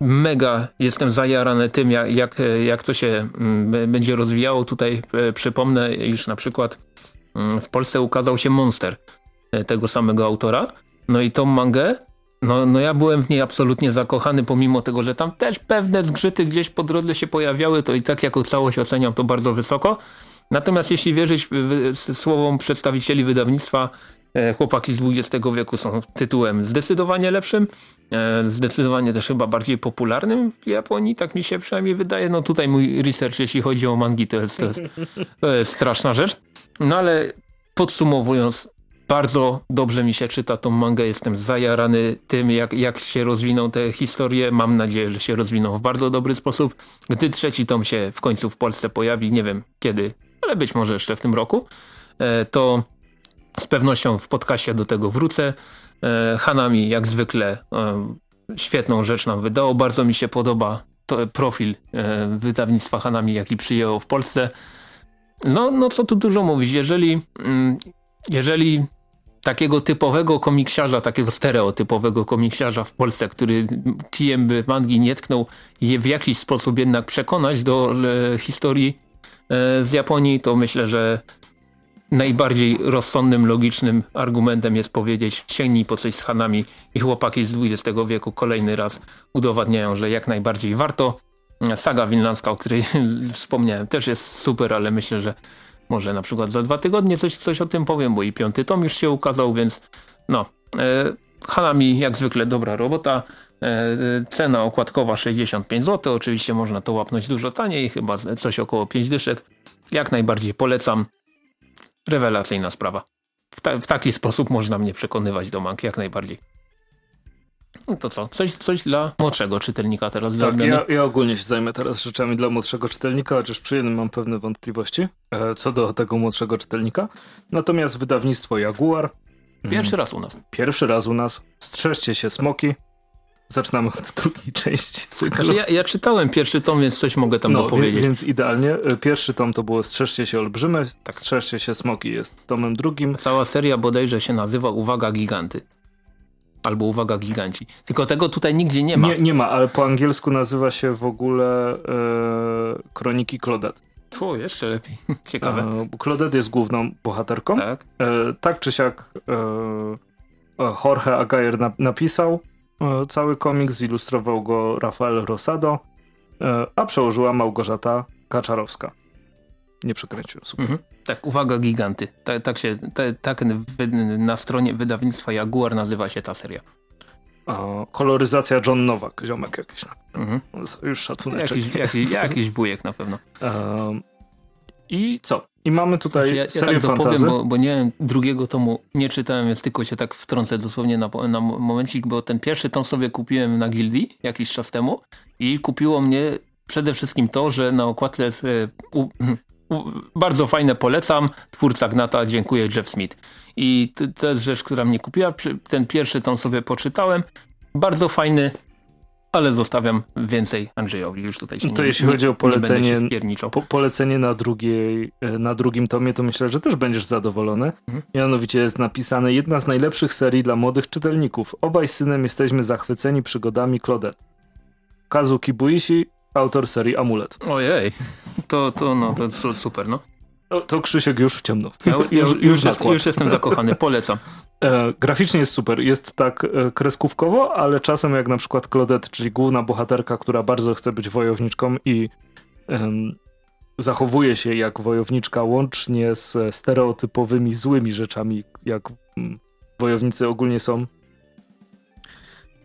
Mega jestem zajarany tym, jak, jak, jak to się mm, będzie rozwijało. Tutaj e, przypomnę, iż na przykład mm, w Polsce ukazał się Monster e, tego samego autora. No i tą mangę no, no ja byłem w niej absolutnie zakochany, pomimo tego, że tam też pewne zgrzyty gdzieś po drodze się pojawiały, to i tak jako całość oceniam to bardzo wysoko. Natomiast jeśli wierzyć słowom przedstawicieli wydawnictwa, chłopaki z XX wieku są tytułem zdecydowanie lepszym, e, zdecydowanie też chyba bardziej popularnym w Japonii, tak mi się przynajmniej wydaje. No tutaj mój research, jeśli chodzi o mangi, to jest, to jest, to jest straszna rzecz. No ale podsumowując, bardzo dobrze mi się czyta tą mangę, jestem zajarany tym, jak, jak się rozwiną te historie. Mam nadzieję, że się rozwiną w bardzo dobry sposób. Gdy trzeci tom się w końcu w Polsce pojawi, nie wiem kiedy, ale być może jeszcze w tym roku, e, to z pewnością w podcaście do tego wrócę. E, Hanami jak zwykle e, świetną rzecz nam wydało. Bardzo mi się podoba to profil wydawnictwa Hanami, jaki przyjęło w Polsce. No, no co tu dużo mówić, jeżeli, mm, jeżeli takiego typowego komiksiarza, takiego stereotypowego komiksiarza w Polsce, który kijem by mangi nie tknął, je w jakiś sposób jednak przekonać do e, historii e, z Japonii, to myślę, że najbardziej rozsądnym, logicznym argumentem jest powiedzieć sięgnij po coś z Hanami i chłopaki z XX wieku kolejny raz udowadniają, że jak najbardziej warto. Saga winlandzka, o której wspomniałem też jest super, ale myślę, że może na przykład za dwa tygodnie coś, coś o tym powiem, bo i piąty tom już się ukazał, więc no. E, Hanami jak zwykle dobra robota. E, cena okładkowa 65 zł. Oczywiście można to łapnąć dużo taniej, chyba coś około 5 dyszek. Jak najbardziej polecam. Rewelacyjna sprawa. W, ta, w taki sposób można mnie przekonywać do mank, jak najbardziej. No to co? Coś, coś dla młodszego czytelnika teraz. Tak, dla ja, ja, ogólnie się zajmę teraz rzeczami dla młodszego czytelnika, chociaż przy jednym mam pewne wątpliwości e, co do tego młodszego czytelnika. Natomiast wydawnictwo Jaguar. Pierwszy raz u nas. Pierwszy raz u nas. Strzeżcie się smoki. Zaczynamy od drugiej części cyklu. Znaczy ja, ja, czytałem pierwszy tom, więc coś mogę tam no, dopowiedzieć. Więc idealnie. E, pierwszy tom to było Strzeżcie się olbrzymy, tak. Strzeżcie się smoki jest tomem drugim. Cała seria bodajże się nazywa Uwaga Giganty. Albo uwaga, giganci. Tylko tego tutaj nigdzie nie ma. Nie, nie ma, ale po angielsku nazywa się w ogóle e, Kroniki Claudette. O, jeszcze lepiej. Ciekawe. E, Claudette jest główną bohaterką. Tak. E, tak czy siak e, e Jorge Agayer na, napisał e, cały komiks, zilustrował go Rafael Rosado, e, a przełożyła Małgorzata Kaczarowska. Nie przekręciłem, super. Mhm. Tak, uwaga, giganty. Tak, tak się, tak na stronie wydawnictwa Jaguar nazywa się ta seria. O, koloryzacja John Nowak, ziomek jakiś. Mhm. Już szacunek. Jakiś, jakiś, jakiś wujek na pewno. Um, I co? I mamy tutaj znaczy ja, serię ja tak dopowiem, bo, bo nie drugiego tomu nie czytałem, więc tylko się tak wtrącę dosłownie na, na momencik, bo ten pierwszy tom sobie kupiłem na Gildii jakiś czas temu i kupiło mnie przede wszystkim to, że na okładce jest, e, u, bardzo fajne, polecam. Twórca Gnata, dziękuję, Jeff Smith. I to jest rzecz, która mnie kupiła. Ten pierwszy tom sobie poczytałem. Bardzo fajny, ale zostawiam więcej Andrzejowi. Już tutaj się to nie, jeśli chodzi o polecenie, po, polecenie na, drugiej, e, na drugim tomie, to myślę, że też będziesz zadowolony. Mhm. Mianowicie jest napisane jedna z najlepszych serii dla młodych czytelników. Obaj z synem jesteśmy zachwyceni przygodami Claudette. Kazuki Buishi autor serii Amulet. Ojej, to, to, no, to super, no. To, to Krzysiek już w ciemno. Ja, już, już, już, jest, już, jestem zakochany, polecam. E, graficznie jest super, jest tak e, kreskówkowo, ale czasem jak na przykład Claudette, czyli główna bohaterka, która bardzo chce być wojowniczką i e, zachowuje się jak wojowniczka łącznie z stereotypowymi złymi rzeczami, jak mm, wojownicy ogólnie są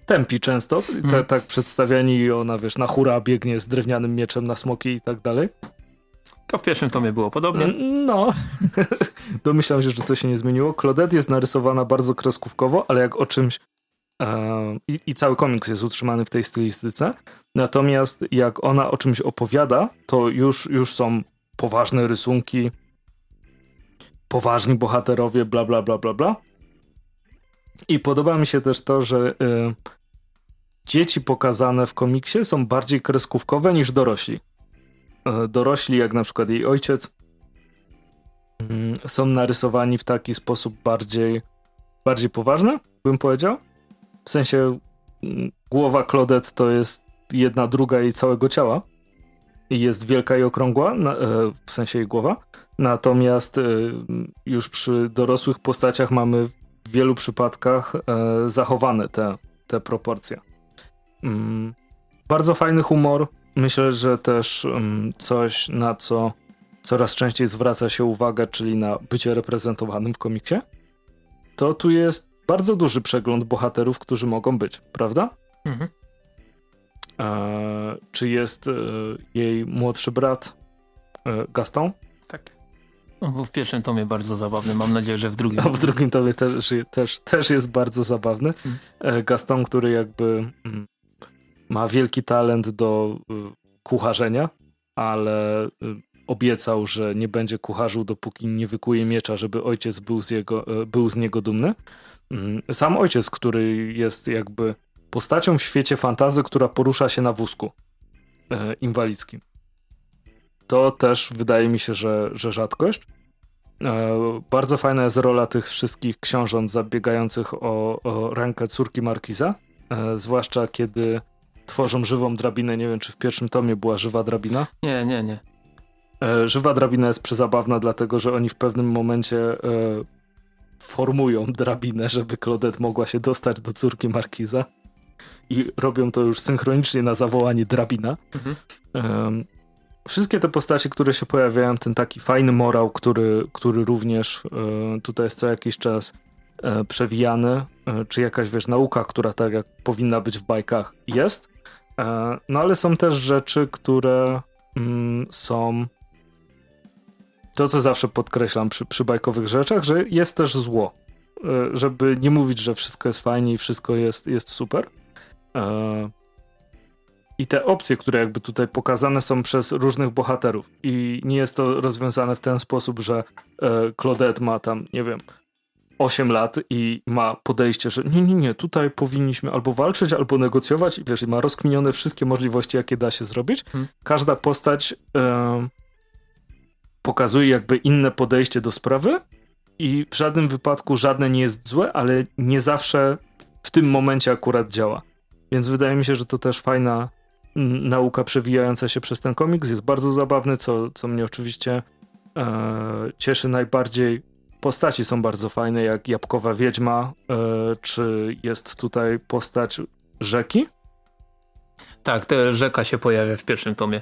tępi często, mm. tak przedstawiani i ona, wiesz, na hura biegnie z drewnianym mieczem na smoki i tak dalej. To w pierwszym tomie było podobnie. No, domyślam się, że to się nie zmieniło. Claudette jest narysowana bardzo kreskówkowo, ale jak o czymś i, i, cały komiks jest utrzymany w tej stylistyce. Natomiast jak ona o czymś opowiada, to już, już są poważne rysunki, poważni bohaterowie, bla, bla, bla, bla, bla. I podoba mi się też to, że y, dzieci pokazane w komiksie są bardziej kreskówkowe niż dorośli. Y, dorośli, jak na przykład jej ojciec, są narysowani w taki sposób bardziej, bardziej poważny, bym powiedział. W sensie mm, głowa Claudette to jest jedna druga jej całego ciała i jest wielka i okrągła, e, w sensie jej głowa. Natomiast e, już przy dorosłych postaciach mamy w wielu przypadkach e, zachowane te, te proporcje. Mm, bardzo fajny humor. Myślę, że też mm, coś, na co coraz częściej zwraca się uwagę, czyli na bycie reprezentowanym w komiksie. To tu jest bardzo duży przegląd bohaterów, którzy mogą być, prawda? Mhm. E, czy jest e, jej młodszy brat e, Gaston? Tak. No, bo w pierwszym tomie bardzo zabawny, mam nadzieję, że w drugim. A w drugim tomie też, też, też jest bardzo zabawny. Mhm. Gaston, który jakby mm, ma wielki talent do kucharzenia, ale obiecał, że nie będzie kucharzył, dopóki nie wykuje miecza, żeby ojciec był z, jego, był z niego dumny. Mm, sam ojciec, który jest jakby postacią w świecie fantazy, która porusza się na wózku inwalidzkim. To też wydaje mi się, że, że rzadkość. E, bardzo fajna jest rola tych wszystkich książąt zabiegających o, o rękę córki Markiza, e, zwłaszcza kiedy tworzą żywą drabinę. Nie wiem, czy w pierwszym tomie była żywa drabina? Nie, nie, nie. E, żywa drabina jest przezabawna, dlatego że oni w pewnym momencie e, formują drabinę, żeby Claudette mogła się dostać do córki Markiza i robią to już synchronicznie na zawołanie drabina. Mhm. Um, wszystkie te postacie, które się pojawiają, ten taki fajny morał, który, który również e, tutaj jest co jakiś czas e, przewijany, e, czy jakaś, wiesz, nauka, która tak jak powinna być w bajkach jest. E, no ale są też rzeczy, które mm, są to, co zawsze podkreślam przy, przy bajkowych rzeczach, że jest też zło. E, żeby nie mówić, że wszystko jest fajnie i wszystko jest, jest super. E, I te opcje, które jakby tutaj pokazane są przez różnych bohaterów. I nie jest to rozwiązane w ten sposób, że Claudette ma tam, nie wiem, 8 lat i ma podejście, że nie, nie, nie, tutaj powinniśmy albo walczyć, albo negocjować i wiesz, i ma rozkminione wszystkie możliwości, jakie da się zrobić. Hmm. Każda postać e, pokazuje jakby inne podejście do sprawy i w żadnym wypadku żadne nie jest złe, ale nie zawsze w tym momencie akurat działa. Więc wydaje mi się, że to też fajna nauka przewijająca się przez ten komiks. Jest bardzo zabawny, co, co mnie oczywiście e, cieszy najbardziej. Postaci są bardzo fajne, jak Jabłkowa Wiedźma, e, czy jest tutaj postać rzeki? Tak, te rzeka się pojawia w pierwszym tomie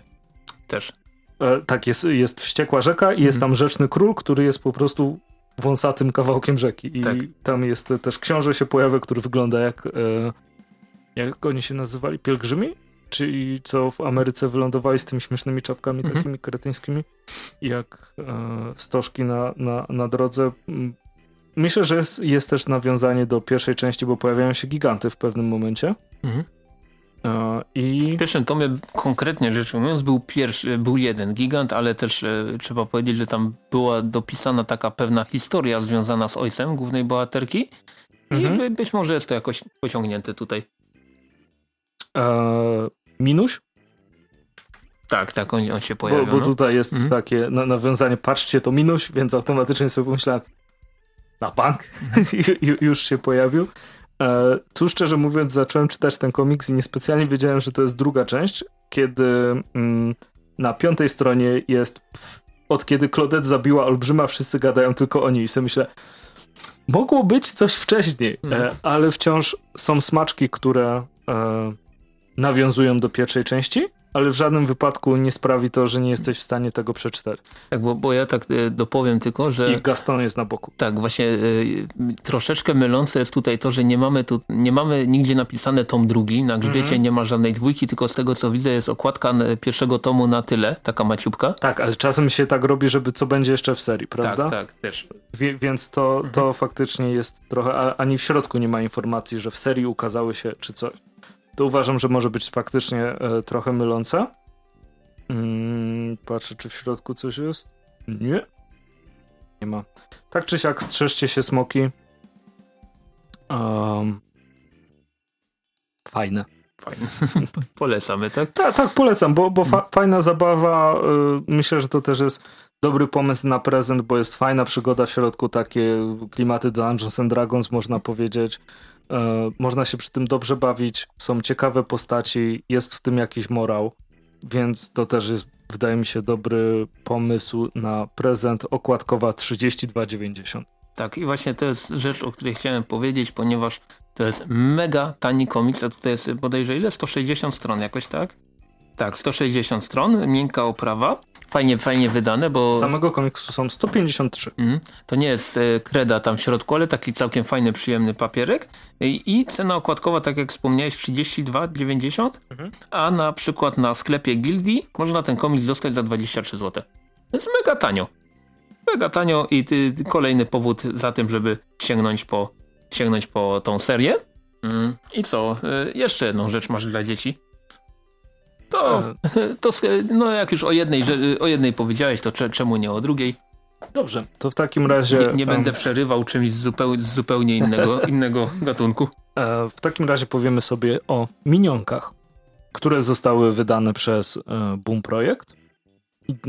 też. E, tak, jest, jest wściekła rzeka i jest mhm. tam rzeczny król, który jest po prostu wąsatym kawałkiem rzeki. I tak. tam jest też książę się pojawia, który wygląda jak e, jak oni się nazywali? Pielgrzymi? Czyli co w Ameryce wylądowali z tymi śmiesznymi czapkami mhm. takimi kretyńskimi, jak e, stożki na, na, na drodze. Myślę, że jest, jest też nawiązanie do pierwszej części, bo pojawiają się giganty w pewnym momencie. Mhm. E, I... W pierwszym tomie konkretnie rzecz ujmując był, pierwszy, był jeden gigant, ale też e, trzeba powiedzieć, że tam była dopisana taka pewna historia związana z ojcem głównej bohaterki mhm. i być może jest to jakoś pociągnięte tutaj. Eee, minuś? Tak, tak, on, on się pojawił. Bo, bo no. tutaj jest mhm. takie na, nawiązanie, patrzcie, to minuś, więc automatycznie sobie pomyślałem, na bank już się pojawił. E, tu szczerze mówiąc zacząłem czytać ten komiks i niespecjalnie wiedziałem, że to jest druga część, kiedy mm, na piątej stronie jest od kiedy Claudette zabiła Olbrzyma, wszyscy gadają tylko o niej i sobie myślę, mogło być coś wcześniej, e, mhm. ale wciąż są smaczki, które e, nawiązują do pierwszej części, ale w żadnym wypadku nie sprawi to, że nie jesteś w stanie tego przeczytać. Tak, bo, bo ja tak e, dopowiem tylko, że... I Gaston jest na boku. Tak, właśnie e, troszeczkę mylące jest tutaj to, że nie mamy tu, nie mamy nigdzie napisane tom drugi, na grzbiecie mm -hmm. nie ma żadnej dwójki, tylko z tego co widzę jest okładka pierwszego tomu na tyle, taka maciubka. Tak, ale czasem się tak robi, żeby co będzie jeszcze w serii, prawda? Tak, tak, też. Wie, więc to, to mm -hmm. faktycznie jest trochę, a, ani w środku nie ma informacji, że w serii ukazały się czy coś to uważam, że może być faktycznie e, trochę mylące. Mm, patrzę, czy w środku coś jest. Nie. Nie ma. Tak czy siak, strzeżcie się smoki. Um, fajne. Fajne. Polecamy, tak? Tak, tak, polecam, bo, bo fa fajna zabawa. Y, myślę, że to też jest dobry pomysł na prezent, bo jest fajna przygoda w środku, takie klimaty Dungeons and Dragons można powiedzieć. E, można się przy tym dobrze bawić, są ciekawe postaci, jest w tym jakiś morał, więc to też jest, wydaje mi się, dobry pomysł na prezent. Okładkowa 32,90. Tak, i właśnie to jest rzecz, o której chciałem powiedzieć, ponieważ to jest mega tani komiks, a tutaj jest bodajże ile? 160 stron jakoś, tak? Tak, 160 stron, miękka oprawa. Fajnie, fajnie wydane, bo... Samego komiksu są 153. Mm, to nie jest e, kreda tam w środku, ale taki całkiem fajny, przyjemny papierek. I, i cena okładkowa, tak jak wspomniałeś, 32,90, mhm. a na przykład na sklepie Gildii można ten komiks dostać za 23 zł. To jest mega tanio. Mega tanio i ty, kolejny powód za tym, żeby sięgnąć po, sięgnąć po tą serię. Mm, I co? E, jeszcze jedną rzecz masz dla dzieci. To, to no jak już o jednej, o jednej powiedziałeś, to czemu nie o drugiej? Dobrze, to w takim razie... Nie, nie będę um... przerywał czymś z, zupeł, z zupełnie innego, innego gatunku. E, w takim razie powiemy sobie o minionkach, które zostały wydane przez e, Boom Projekt.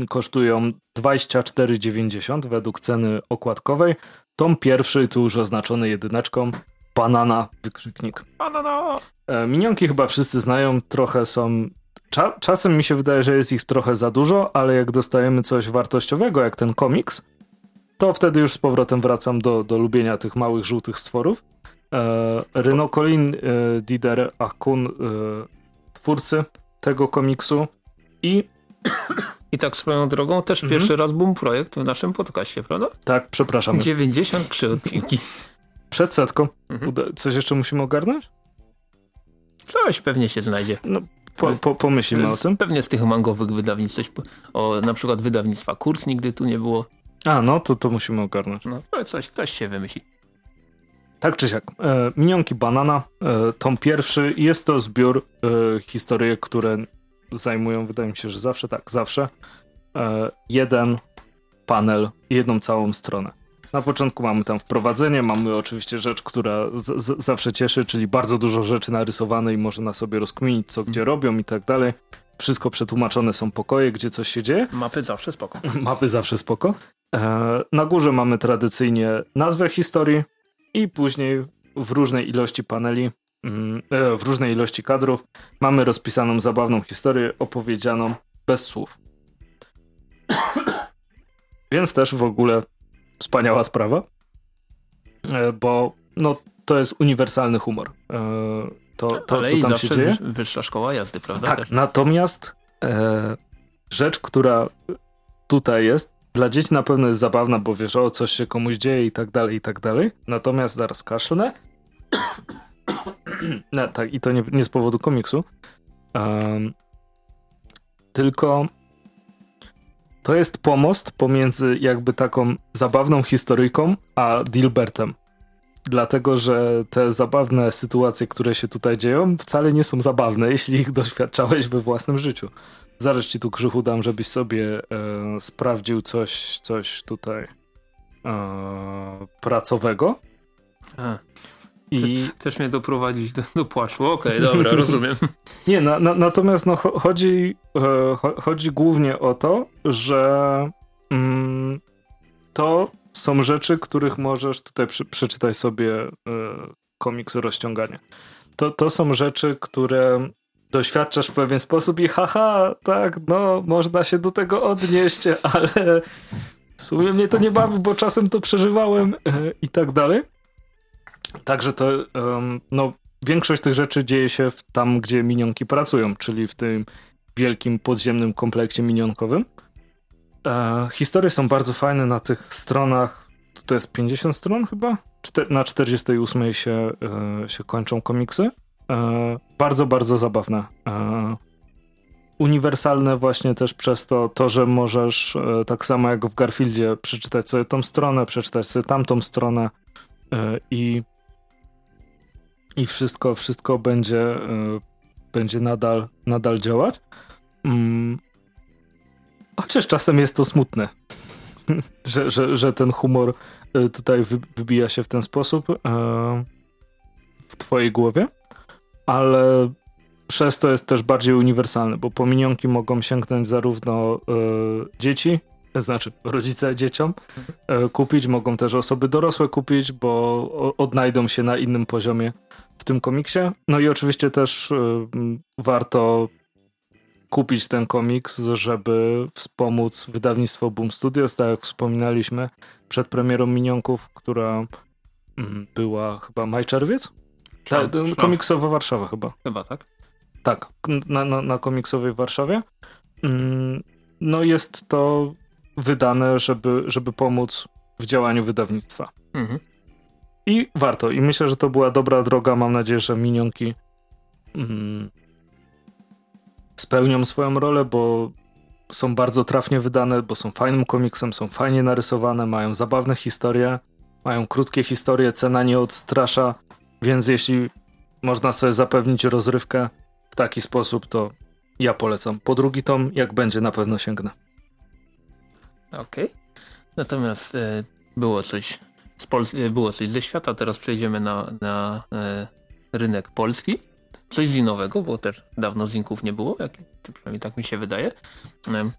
Kosztują 24,90 według ceny okładkowej. Tom pierwszy, tu już oznaczony jedyneczką, banana, wykrzyknik. Banana! E, minionki chyba wszyscy znają, trochę są Cza czasem mi się wydaje, że jest ich trochę za dużo, ale jak dostajemy coś wartościowego, jak ten komiks, to wtedy już z powrotem wracam do, do lubienia tych małych, żółtych stworów. E, Reno Colin, e, Dider Akun, e, twórcy tego komiksu i... I tak swoją drogą też mhm. pierwszy raz boom projekt w naszym podcaście, prawda? Tak, przepraszam. 93 odcinki. Przed setką. Mhm. Coś jeszcze musimy ogarnąć? Coś pewnie się znajdzie. No, po, po, pomyślimy o tym. Pewnie z tych mangowych wydawnictw, coś, o, na przykład wydawnictwa Kurs nigdy tu nie było. A, no to, to musimy ogarnąć. No, coś, coś się wymyśli. Tak czy siak. E, minionki Banana, e, tom pierwszy. Jest to zbiór e, historyjek, które zajmują, wydaje mi się, że zawsze tak, zawsze e, jeden panel, jedną całą stronę. Na początku mamy tam wprowadzenie, mamy oczywiście rzecz, która z, z, zawsze cieszy, czyli bardzo dużo rzeczy narysowane i można sobie rozkminić, co gdzie robią i tak dalej. Wszystko przetłumaczone są pokoje, gdzie coś się dzieje. Mapy zawsze spoko. Mapy zawsze spoko. E, na górze mamy tradycyjnie nazwę historii i później w różnej ilości paneli, mm, e, w różnej ilości kadrów mamy rozpisaną zabawną historię opowiedzianą bez słów. Więc też w ogóle wspaniała sprawa, e, bo no, to jest uniwersalny humor. E, to, to Ale co tam się dzieje. wyższa szkoła jazdy, prawda? Tak, Też. natomiast e, rzecz, która tutaj jest, dla dzieci na pewno jest zabawna, bo wiesz, o coś się komuś dzieje i tak dalej, i tak dalej. Natomiast zaraz kaszlnę. no, tak, i to nie, nie z powodu komiksu. Um, tylko to jest pomost pomiędzy jakby taką zabawną historyjką a Dilbertem. Dlatego, że te zabawne sytuacje, które się tutaj dzieją, wcale nie są zabawne, jeśli ich doświadczałeś we własnym życiu. Zaraz ci tu krzychu dam, żebyś sobie e, sprawdził coś, coś tutaj e, pracowego. A. I... Też mnie doprowadzić do, do płaczu. Okej, okay, dobra, rozumiem. Nie, na, na, natomiast no, chodzi, e, chodzi głównie o to, że mm, to są rzeczy, których możesz tutaj przy, przeczytaj sobie e, komiks rozciąganie. To, to są rzeczy, które doświadczasz w pewien sposób i haha, tak, no, można się do tego odnieść, ale w sumie mnie to nie bawi, bo czasem to przeżywałem e, i tak dalej. Także to, no, większość tych rzeczy dzieje się tam, gdzie minionki pracują, czyli w tym wielkim podziemnym kompleksie minionkowym. E, historie są bardzo fajne na tych stronach. To jest 50 stron chyba? Czter na 48 się, e, się kończą komiksy. E, bardzo, bardzo zabawne. E, uniwersalne właśnie też przez to, to że możesz e, tak samo jak w Garfieldzie przeczytać sobie tą stronę, przeczytać sobie tamtą stronę e, i i wszystko, wszystko będzie, y, będzie nadal, nadal działać. Mm. Chociaż czasem jest to smutne, że, że, że ten humor y, tutaj wybija się w ten sposób y, w twojej głowie, ale przez to jest też bardziej uniwersalny, bo po minionki mogą sięgnąć zarówno dzieci, znaczy rodzice dzieciom e, kupić, mogą też osoby dorosłe kupić, bo odnajdą się na innym poziomie w tym komiksie. No i oczywiście też e, warto kupić ten komiks, żeby wspomóc wydawnictwo Boom Studios, tak jak wspominaliśmy przed premierą Minionków, która była chyba maj-czerwiec? Ta, komiksowa Warszawa chyba. Chyba, tak? Tak, na, na, na komiksowej Warszawie. Mm, no jest to wydane, żeby, żeby pomóc w działaniu wydawnictwa. Mhm. I warto. I myślę, że to była dobra droga. Mam nadzieję, że minionki mm, spełnią swoją rolę, bo są bardzo trafnie wydane, bo są fajnym komiksem, są fajnie narysowane, mają zabawne historie, mają krótkie historie, cena nie odstrasza, więc jeśli można sobie zapewnić rozrywkę w taki sposób, to ja polecam. Po drugi tom, jak będzie, na pewno sięgnę. Okej. Okay. Natomiast e, było coś z Pol- e, było coś ze świata, teraz przejdziemy na, na e, rynek polski. Coś zinowego, bo też dawno zinków nie było, jak, przynajmniej tak mi się wydaje. E,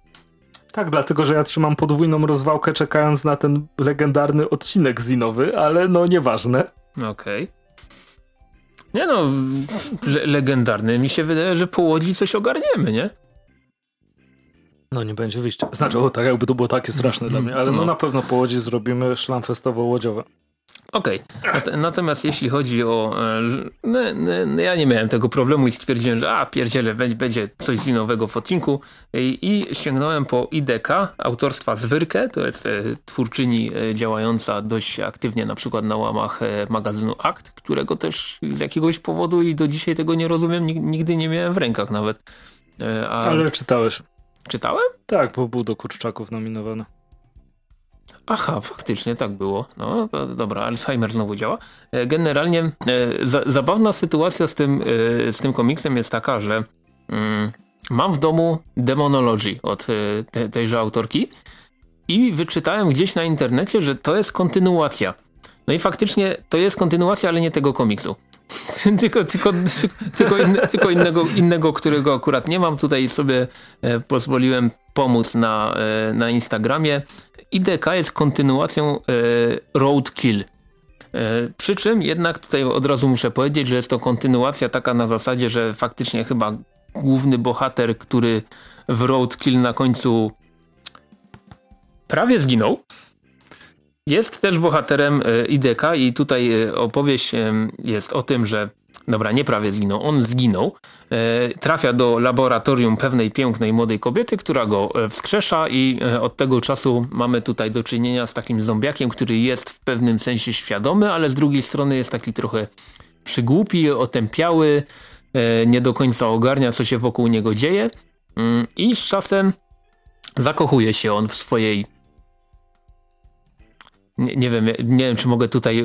tak, dlatego, że ja trzymam podwójną rozwałkę czekając na ten legendarny odcinek zinowy, ale no nieważne. Okej. Okay. Nie no, le legendarny. Mi się wydaje, że po Łodzi coś ogarniemy, nie? No nie będzie wyjścia. Znaczy, o, tak jakby to było takie straszne dla mnie, ale no, no na pewno po Łodzi zrobimy szlamfestowo-łodziowe. Okej, okay. natomiast jeśli chodzi o... E, no, no, ja nie miałem tego problemu i stwierdziłem, że a pierdziele, będzie coś inowego w odcinku i, i sięgnąłem po IDK autorstwa Zwyrkę, to jest e, twórczyni e, działająca dość aktywnie na przykład na łamach magazynu Akt, którego też z jakiegoś powodu i do dzisiaj tego nie rozumiem, nigdy nie miałem w rękach nawet. A... Ale czytałeś. Czytałem? Tak, bo był do Kurczaków nominowany. Aha, faktycznie tak było. No dobra, Alzheimer znowu działa. E, generalnie e, za, zabawna sytuacja z tym, e, z tym komiksem jest taka, że mm, mam w domu Demonology od te, tejże autorki i wyczytałem gdzieś na internecie, że to jest kontynuacja. No i faktycznie to jest kontynuacja, ale nie tego komiksu. tylko, tylko, tylko, inne, tylko innego, innego, którego akurat nie mam. Tutaj sobie e, pozwoliłem pomóc na, e, na Instagramie. IDK jest kontynuacją e, Roadkill. Przy czym jednak tutaj od razu muszę powiedzieć, że jest to kontynuacja taka na zasadzie, że faktycznie chyba główny bohater, który w Roadkill na końcu prawie zginął, jest też bohaterem e, IDK i tutaj e, opowieść jest o tym, że dobra, nie prawie zginął, on zginął, e, trafia do laboratorium pewnej pięknej młodej kobiety, która go wskrzesza i od tego czasu mamy tutaj do czynienia z takim zombiakiem, który jest w pewnym sensie świadomy, ale z drugiej strony jest taki trochę przygłupi, otępiały, nie do końca ogarnia, co się wokół niego dzieje. Mm, i z czasem zakochuje się on w swojej nie, nie, wiem, nie wiem, czy mogę tutaj y,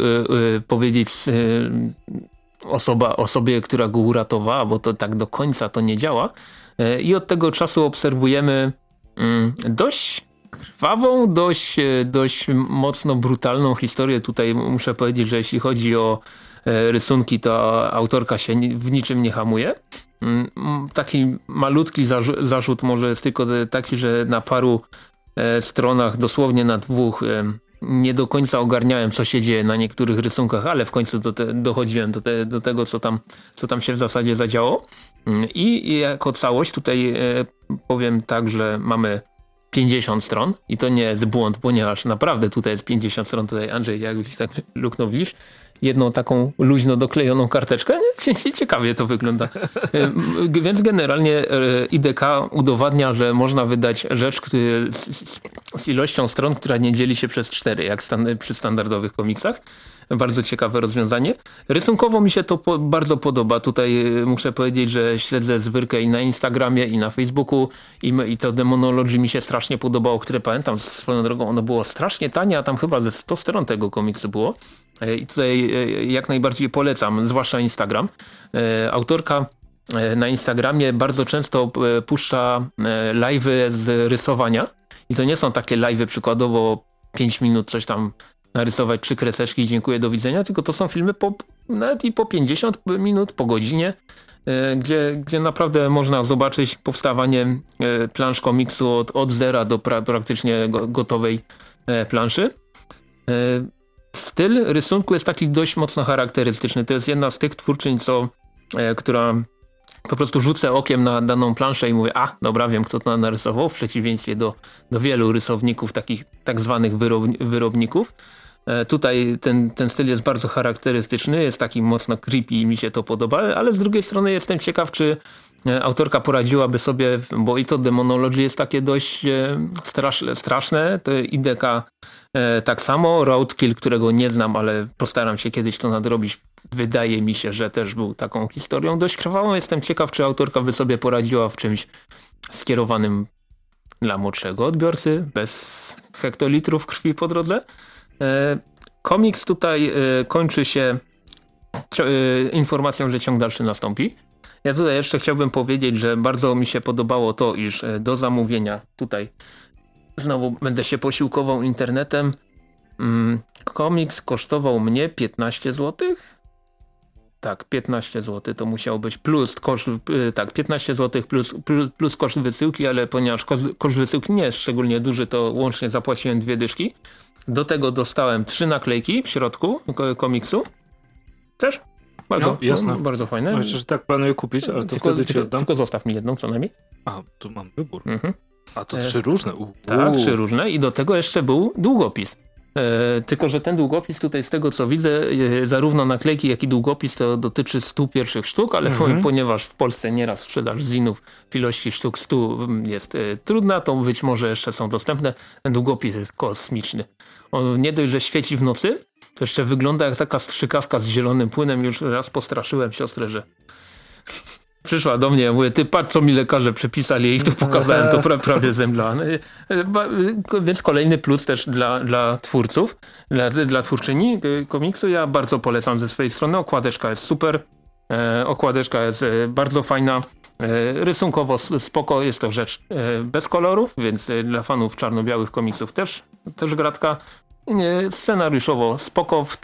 y, powiedzieć y, osoba, osobie, która go uratowała, bo to tak do końca to nie działa. Y, I od tego czasu obserwujemy mm, dość krwawą, dość, y, dość mocno brutalną historię. Tutaj muszę powiedzieć, że jeśli chodzi o y, rysunki, to autorka się w niczym nie hamuje. Mm, taki malutki zarzut może jest tylko taki, że na paru stronach, dosłownie na dwóch nie do końca ogarniałem, co się dzieje na niektórych rysunkach, ale w końcu do te, dochodziłem do, te, do tego, co tam, co tam się w zasadzie zadziało. Mm, I jako całość tutaj e, powiem tak, że mamy 50 stron i to nie jest błąd, ponieważ naprawdę tutaj jest 50 stron. Tutaj Andrzej jakbyś tak luknął widzisz, jedną taką luźno doklejoną karteczkę. Ciekawie to wygląda. E, więc generalnie e, IDK udowadnia, że można wydać rzecz z, z ilością stron, która nie dzieli się przez cztery, jak stan przy standardowych komiksach. Bardzo ciekawe rozwiązanie. Rysunkowo mi się to po bardzo podoba. Tutaj e, muszę powiedzieć, że śledzę zwyrkę i na Instagramie, i na Facebooku i, i to Demonology mi się strasznie podobało, które pamiętam swoją drogą. Ono było strasznie tanie, a tam chyba ze 100 stron tego komiksu było. E, I tutaj e, jak najbardziej polecam, zwłaszcza Instagram. Autorka na Instagramie bardzo często puszcza live'y z rysowania i to nie są takie live'y przykładowo 5 minut coś tam narysować trzy kreseczki i dziękuję, do widzenia, tylko to są filmy po, nawet i po 50 minut, po godzinie, e, gdzie, gdzie naprawdę można zobaczyć powstawanie e, plansz komiksu od, od zera do pra, praktycznie gotowej e, planszy. Styl rysunku jest taki dość mocno charakterystyczny. To jest jedna z tych twórczyń, co, która po prostu rzucę okiem na daną planszę i mówię, a dobra, wiem kto to narysował, w przeciwieństwie do, do wielu rysowników, takich tak zwanych wyrobników. E, tutaj ten, ten styl jest bardzo charakterystyczny, jest taki mocno creepy i mi się to podoba, ale z drugiej strony jestem ciekaw, czy e, autorka poradziłaby sobie, bo i to Demonology jest takie dość e, straszne, straszne to IDK tak samo, Roadkill, którego nie znam, ale postaram się kiedyś to nadrobić. Wydaje mi się, że też był taką historią dość krwawą. Jestem ciekaw, czy autorka by sobie poradziła w czymś skierowanym dla młodszego odbiorcy, bez hektolitrów krwi po drodze. E, komiks tutaj e, kończy się e, informacją, że ciąg dalszy nastąpi. Ja tutaj jeszcze chciałbym powiedzieć, że bardzo mi się podobało to, iż do zamówienia tutaj znowu będę się posiłkował internetem. Mm, komiks kosztował mnie 15 zł. Tak, 15 zł to musiał być plus koszt, tak, 15 zł plus, plus, plus koszt wysyłki, ale ponieważ koszt, koszt wysyłki nie jest szczególnie duży, to łącznie zapłaciłem dwie dyszki. Do tego dostałem trzy naklejki w środku komiksu. Też? Bardzo, no, jasne. bardzo fajne. Myślę, że tak planuję kupić, ale to tylko, wtedy ci oddam. Tylko zostaw mi jedną co najmniej. A, tu mam wybór. Mhm. A to trzy różne. U, tak, trzy różne i do tego jeszcze był długopis. E, tylko, że ten długopis tutaj z tego co widzę, e, zarówno naklejki jak i długopis to dotyczy 100 pierwszych sztuk, ale mhm. ponieważ w Polsce nieraz sprzedaż zinów w ilości sztuk 100 mm, jest e, trudna, to być może jeszcze są dostępne. Ten długopis jest kosmiczny. On nie dość, że świeci w nocy, to jeszcze wygląda jak taka strzykawka z zielonym płynem. Już raz postraszyłem siostrę, że przyszła do mnie, mówię, ty patrz co mi lekarze przepisali i tu pokazałem to pra, prawie zemdlane. Więc kolejny plus też dla, dla twórców, dla, dla twórczyni komiksu. Ja bardzo polecam ze swojej strony. Okładeczka jest super. E, okładeczka jest e, bardzo fajna. E, rysunkowo spoko, jest to rzecz e, bez kolorów, więc e, dla fanów czarno-białych komiksów też, też gratka. Nie, scenariuszowo spoko, w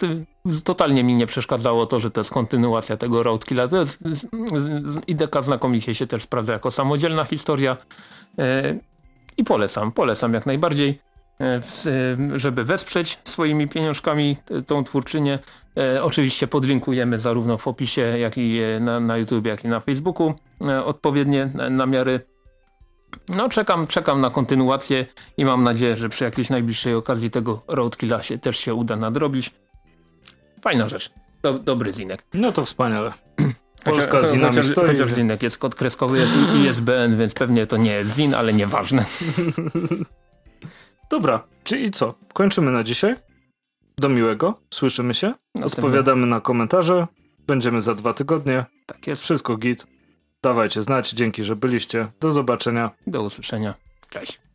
totalnie mi nie przeszkadzało to, że to jest kontynuacja tego Roadkilla. To jest, IDK znakomicie się też sprawdza jako samodzielna historia e, i polecam, polecam jak najbardziej, e, żeby wesprzeć swoimi pieniążkami tą twórczynię. E, oczywiście podlinkujemy zarówno w opisie, jak i na, na YouTube, jak i na Facebooku odpowiednie namiary no czekam, czekam na kontynuację i mam nadzieję, że przy jakiejś najbliższej okazji tego Roadkilla się też się uda nadrobić. Fajna rzecz. Do, dobry zinek. No to wspaniale. Polska chociaż, zinami chociaż, stoi. Chociaż zinek jest kod kreskowy, jest ISBN, więc pewnie to nie jest zin, ale nieważne. Dobra, czyli co? Kończymy na dzisiaj. Do miłego. Słyszymy się. Następnie. Odpowiadamy na komentarze. Będziemy za dwa tygodnie. Tak jest. Wszystko git. Dawajcie znać. Dzięki, że byliście. Do zobaczenia. Do usłyszenia. Cześć.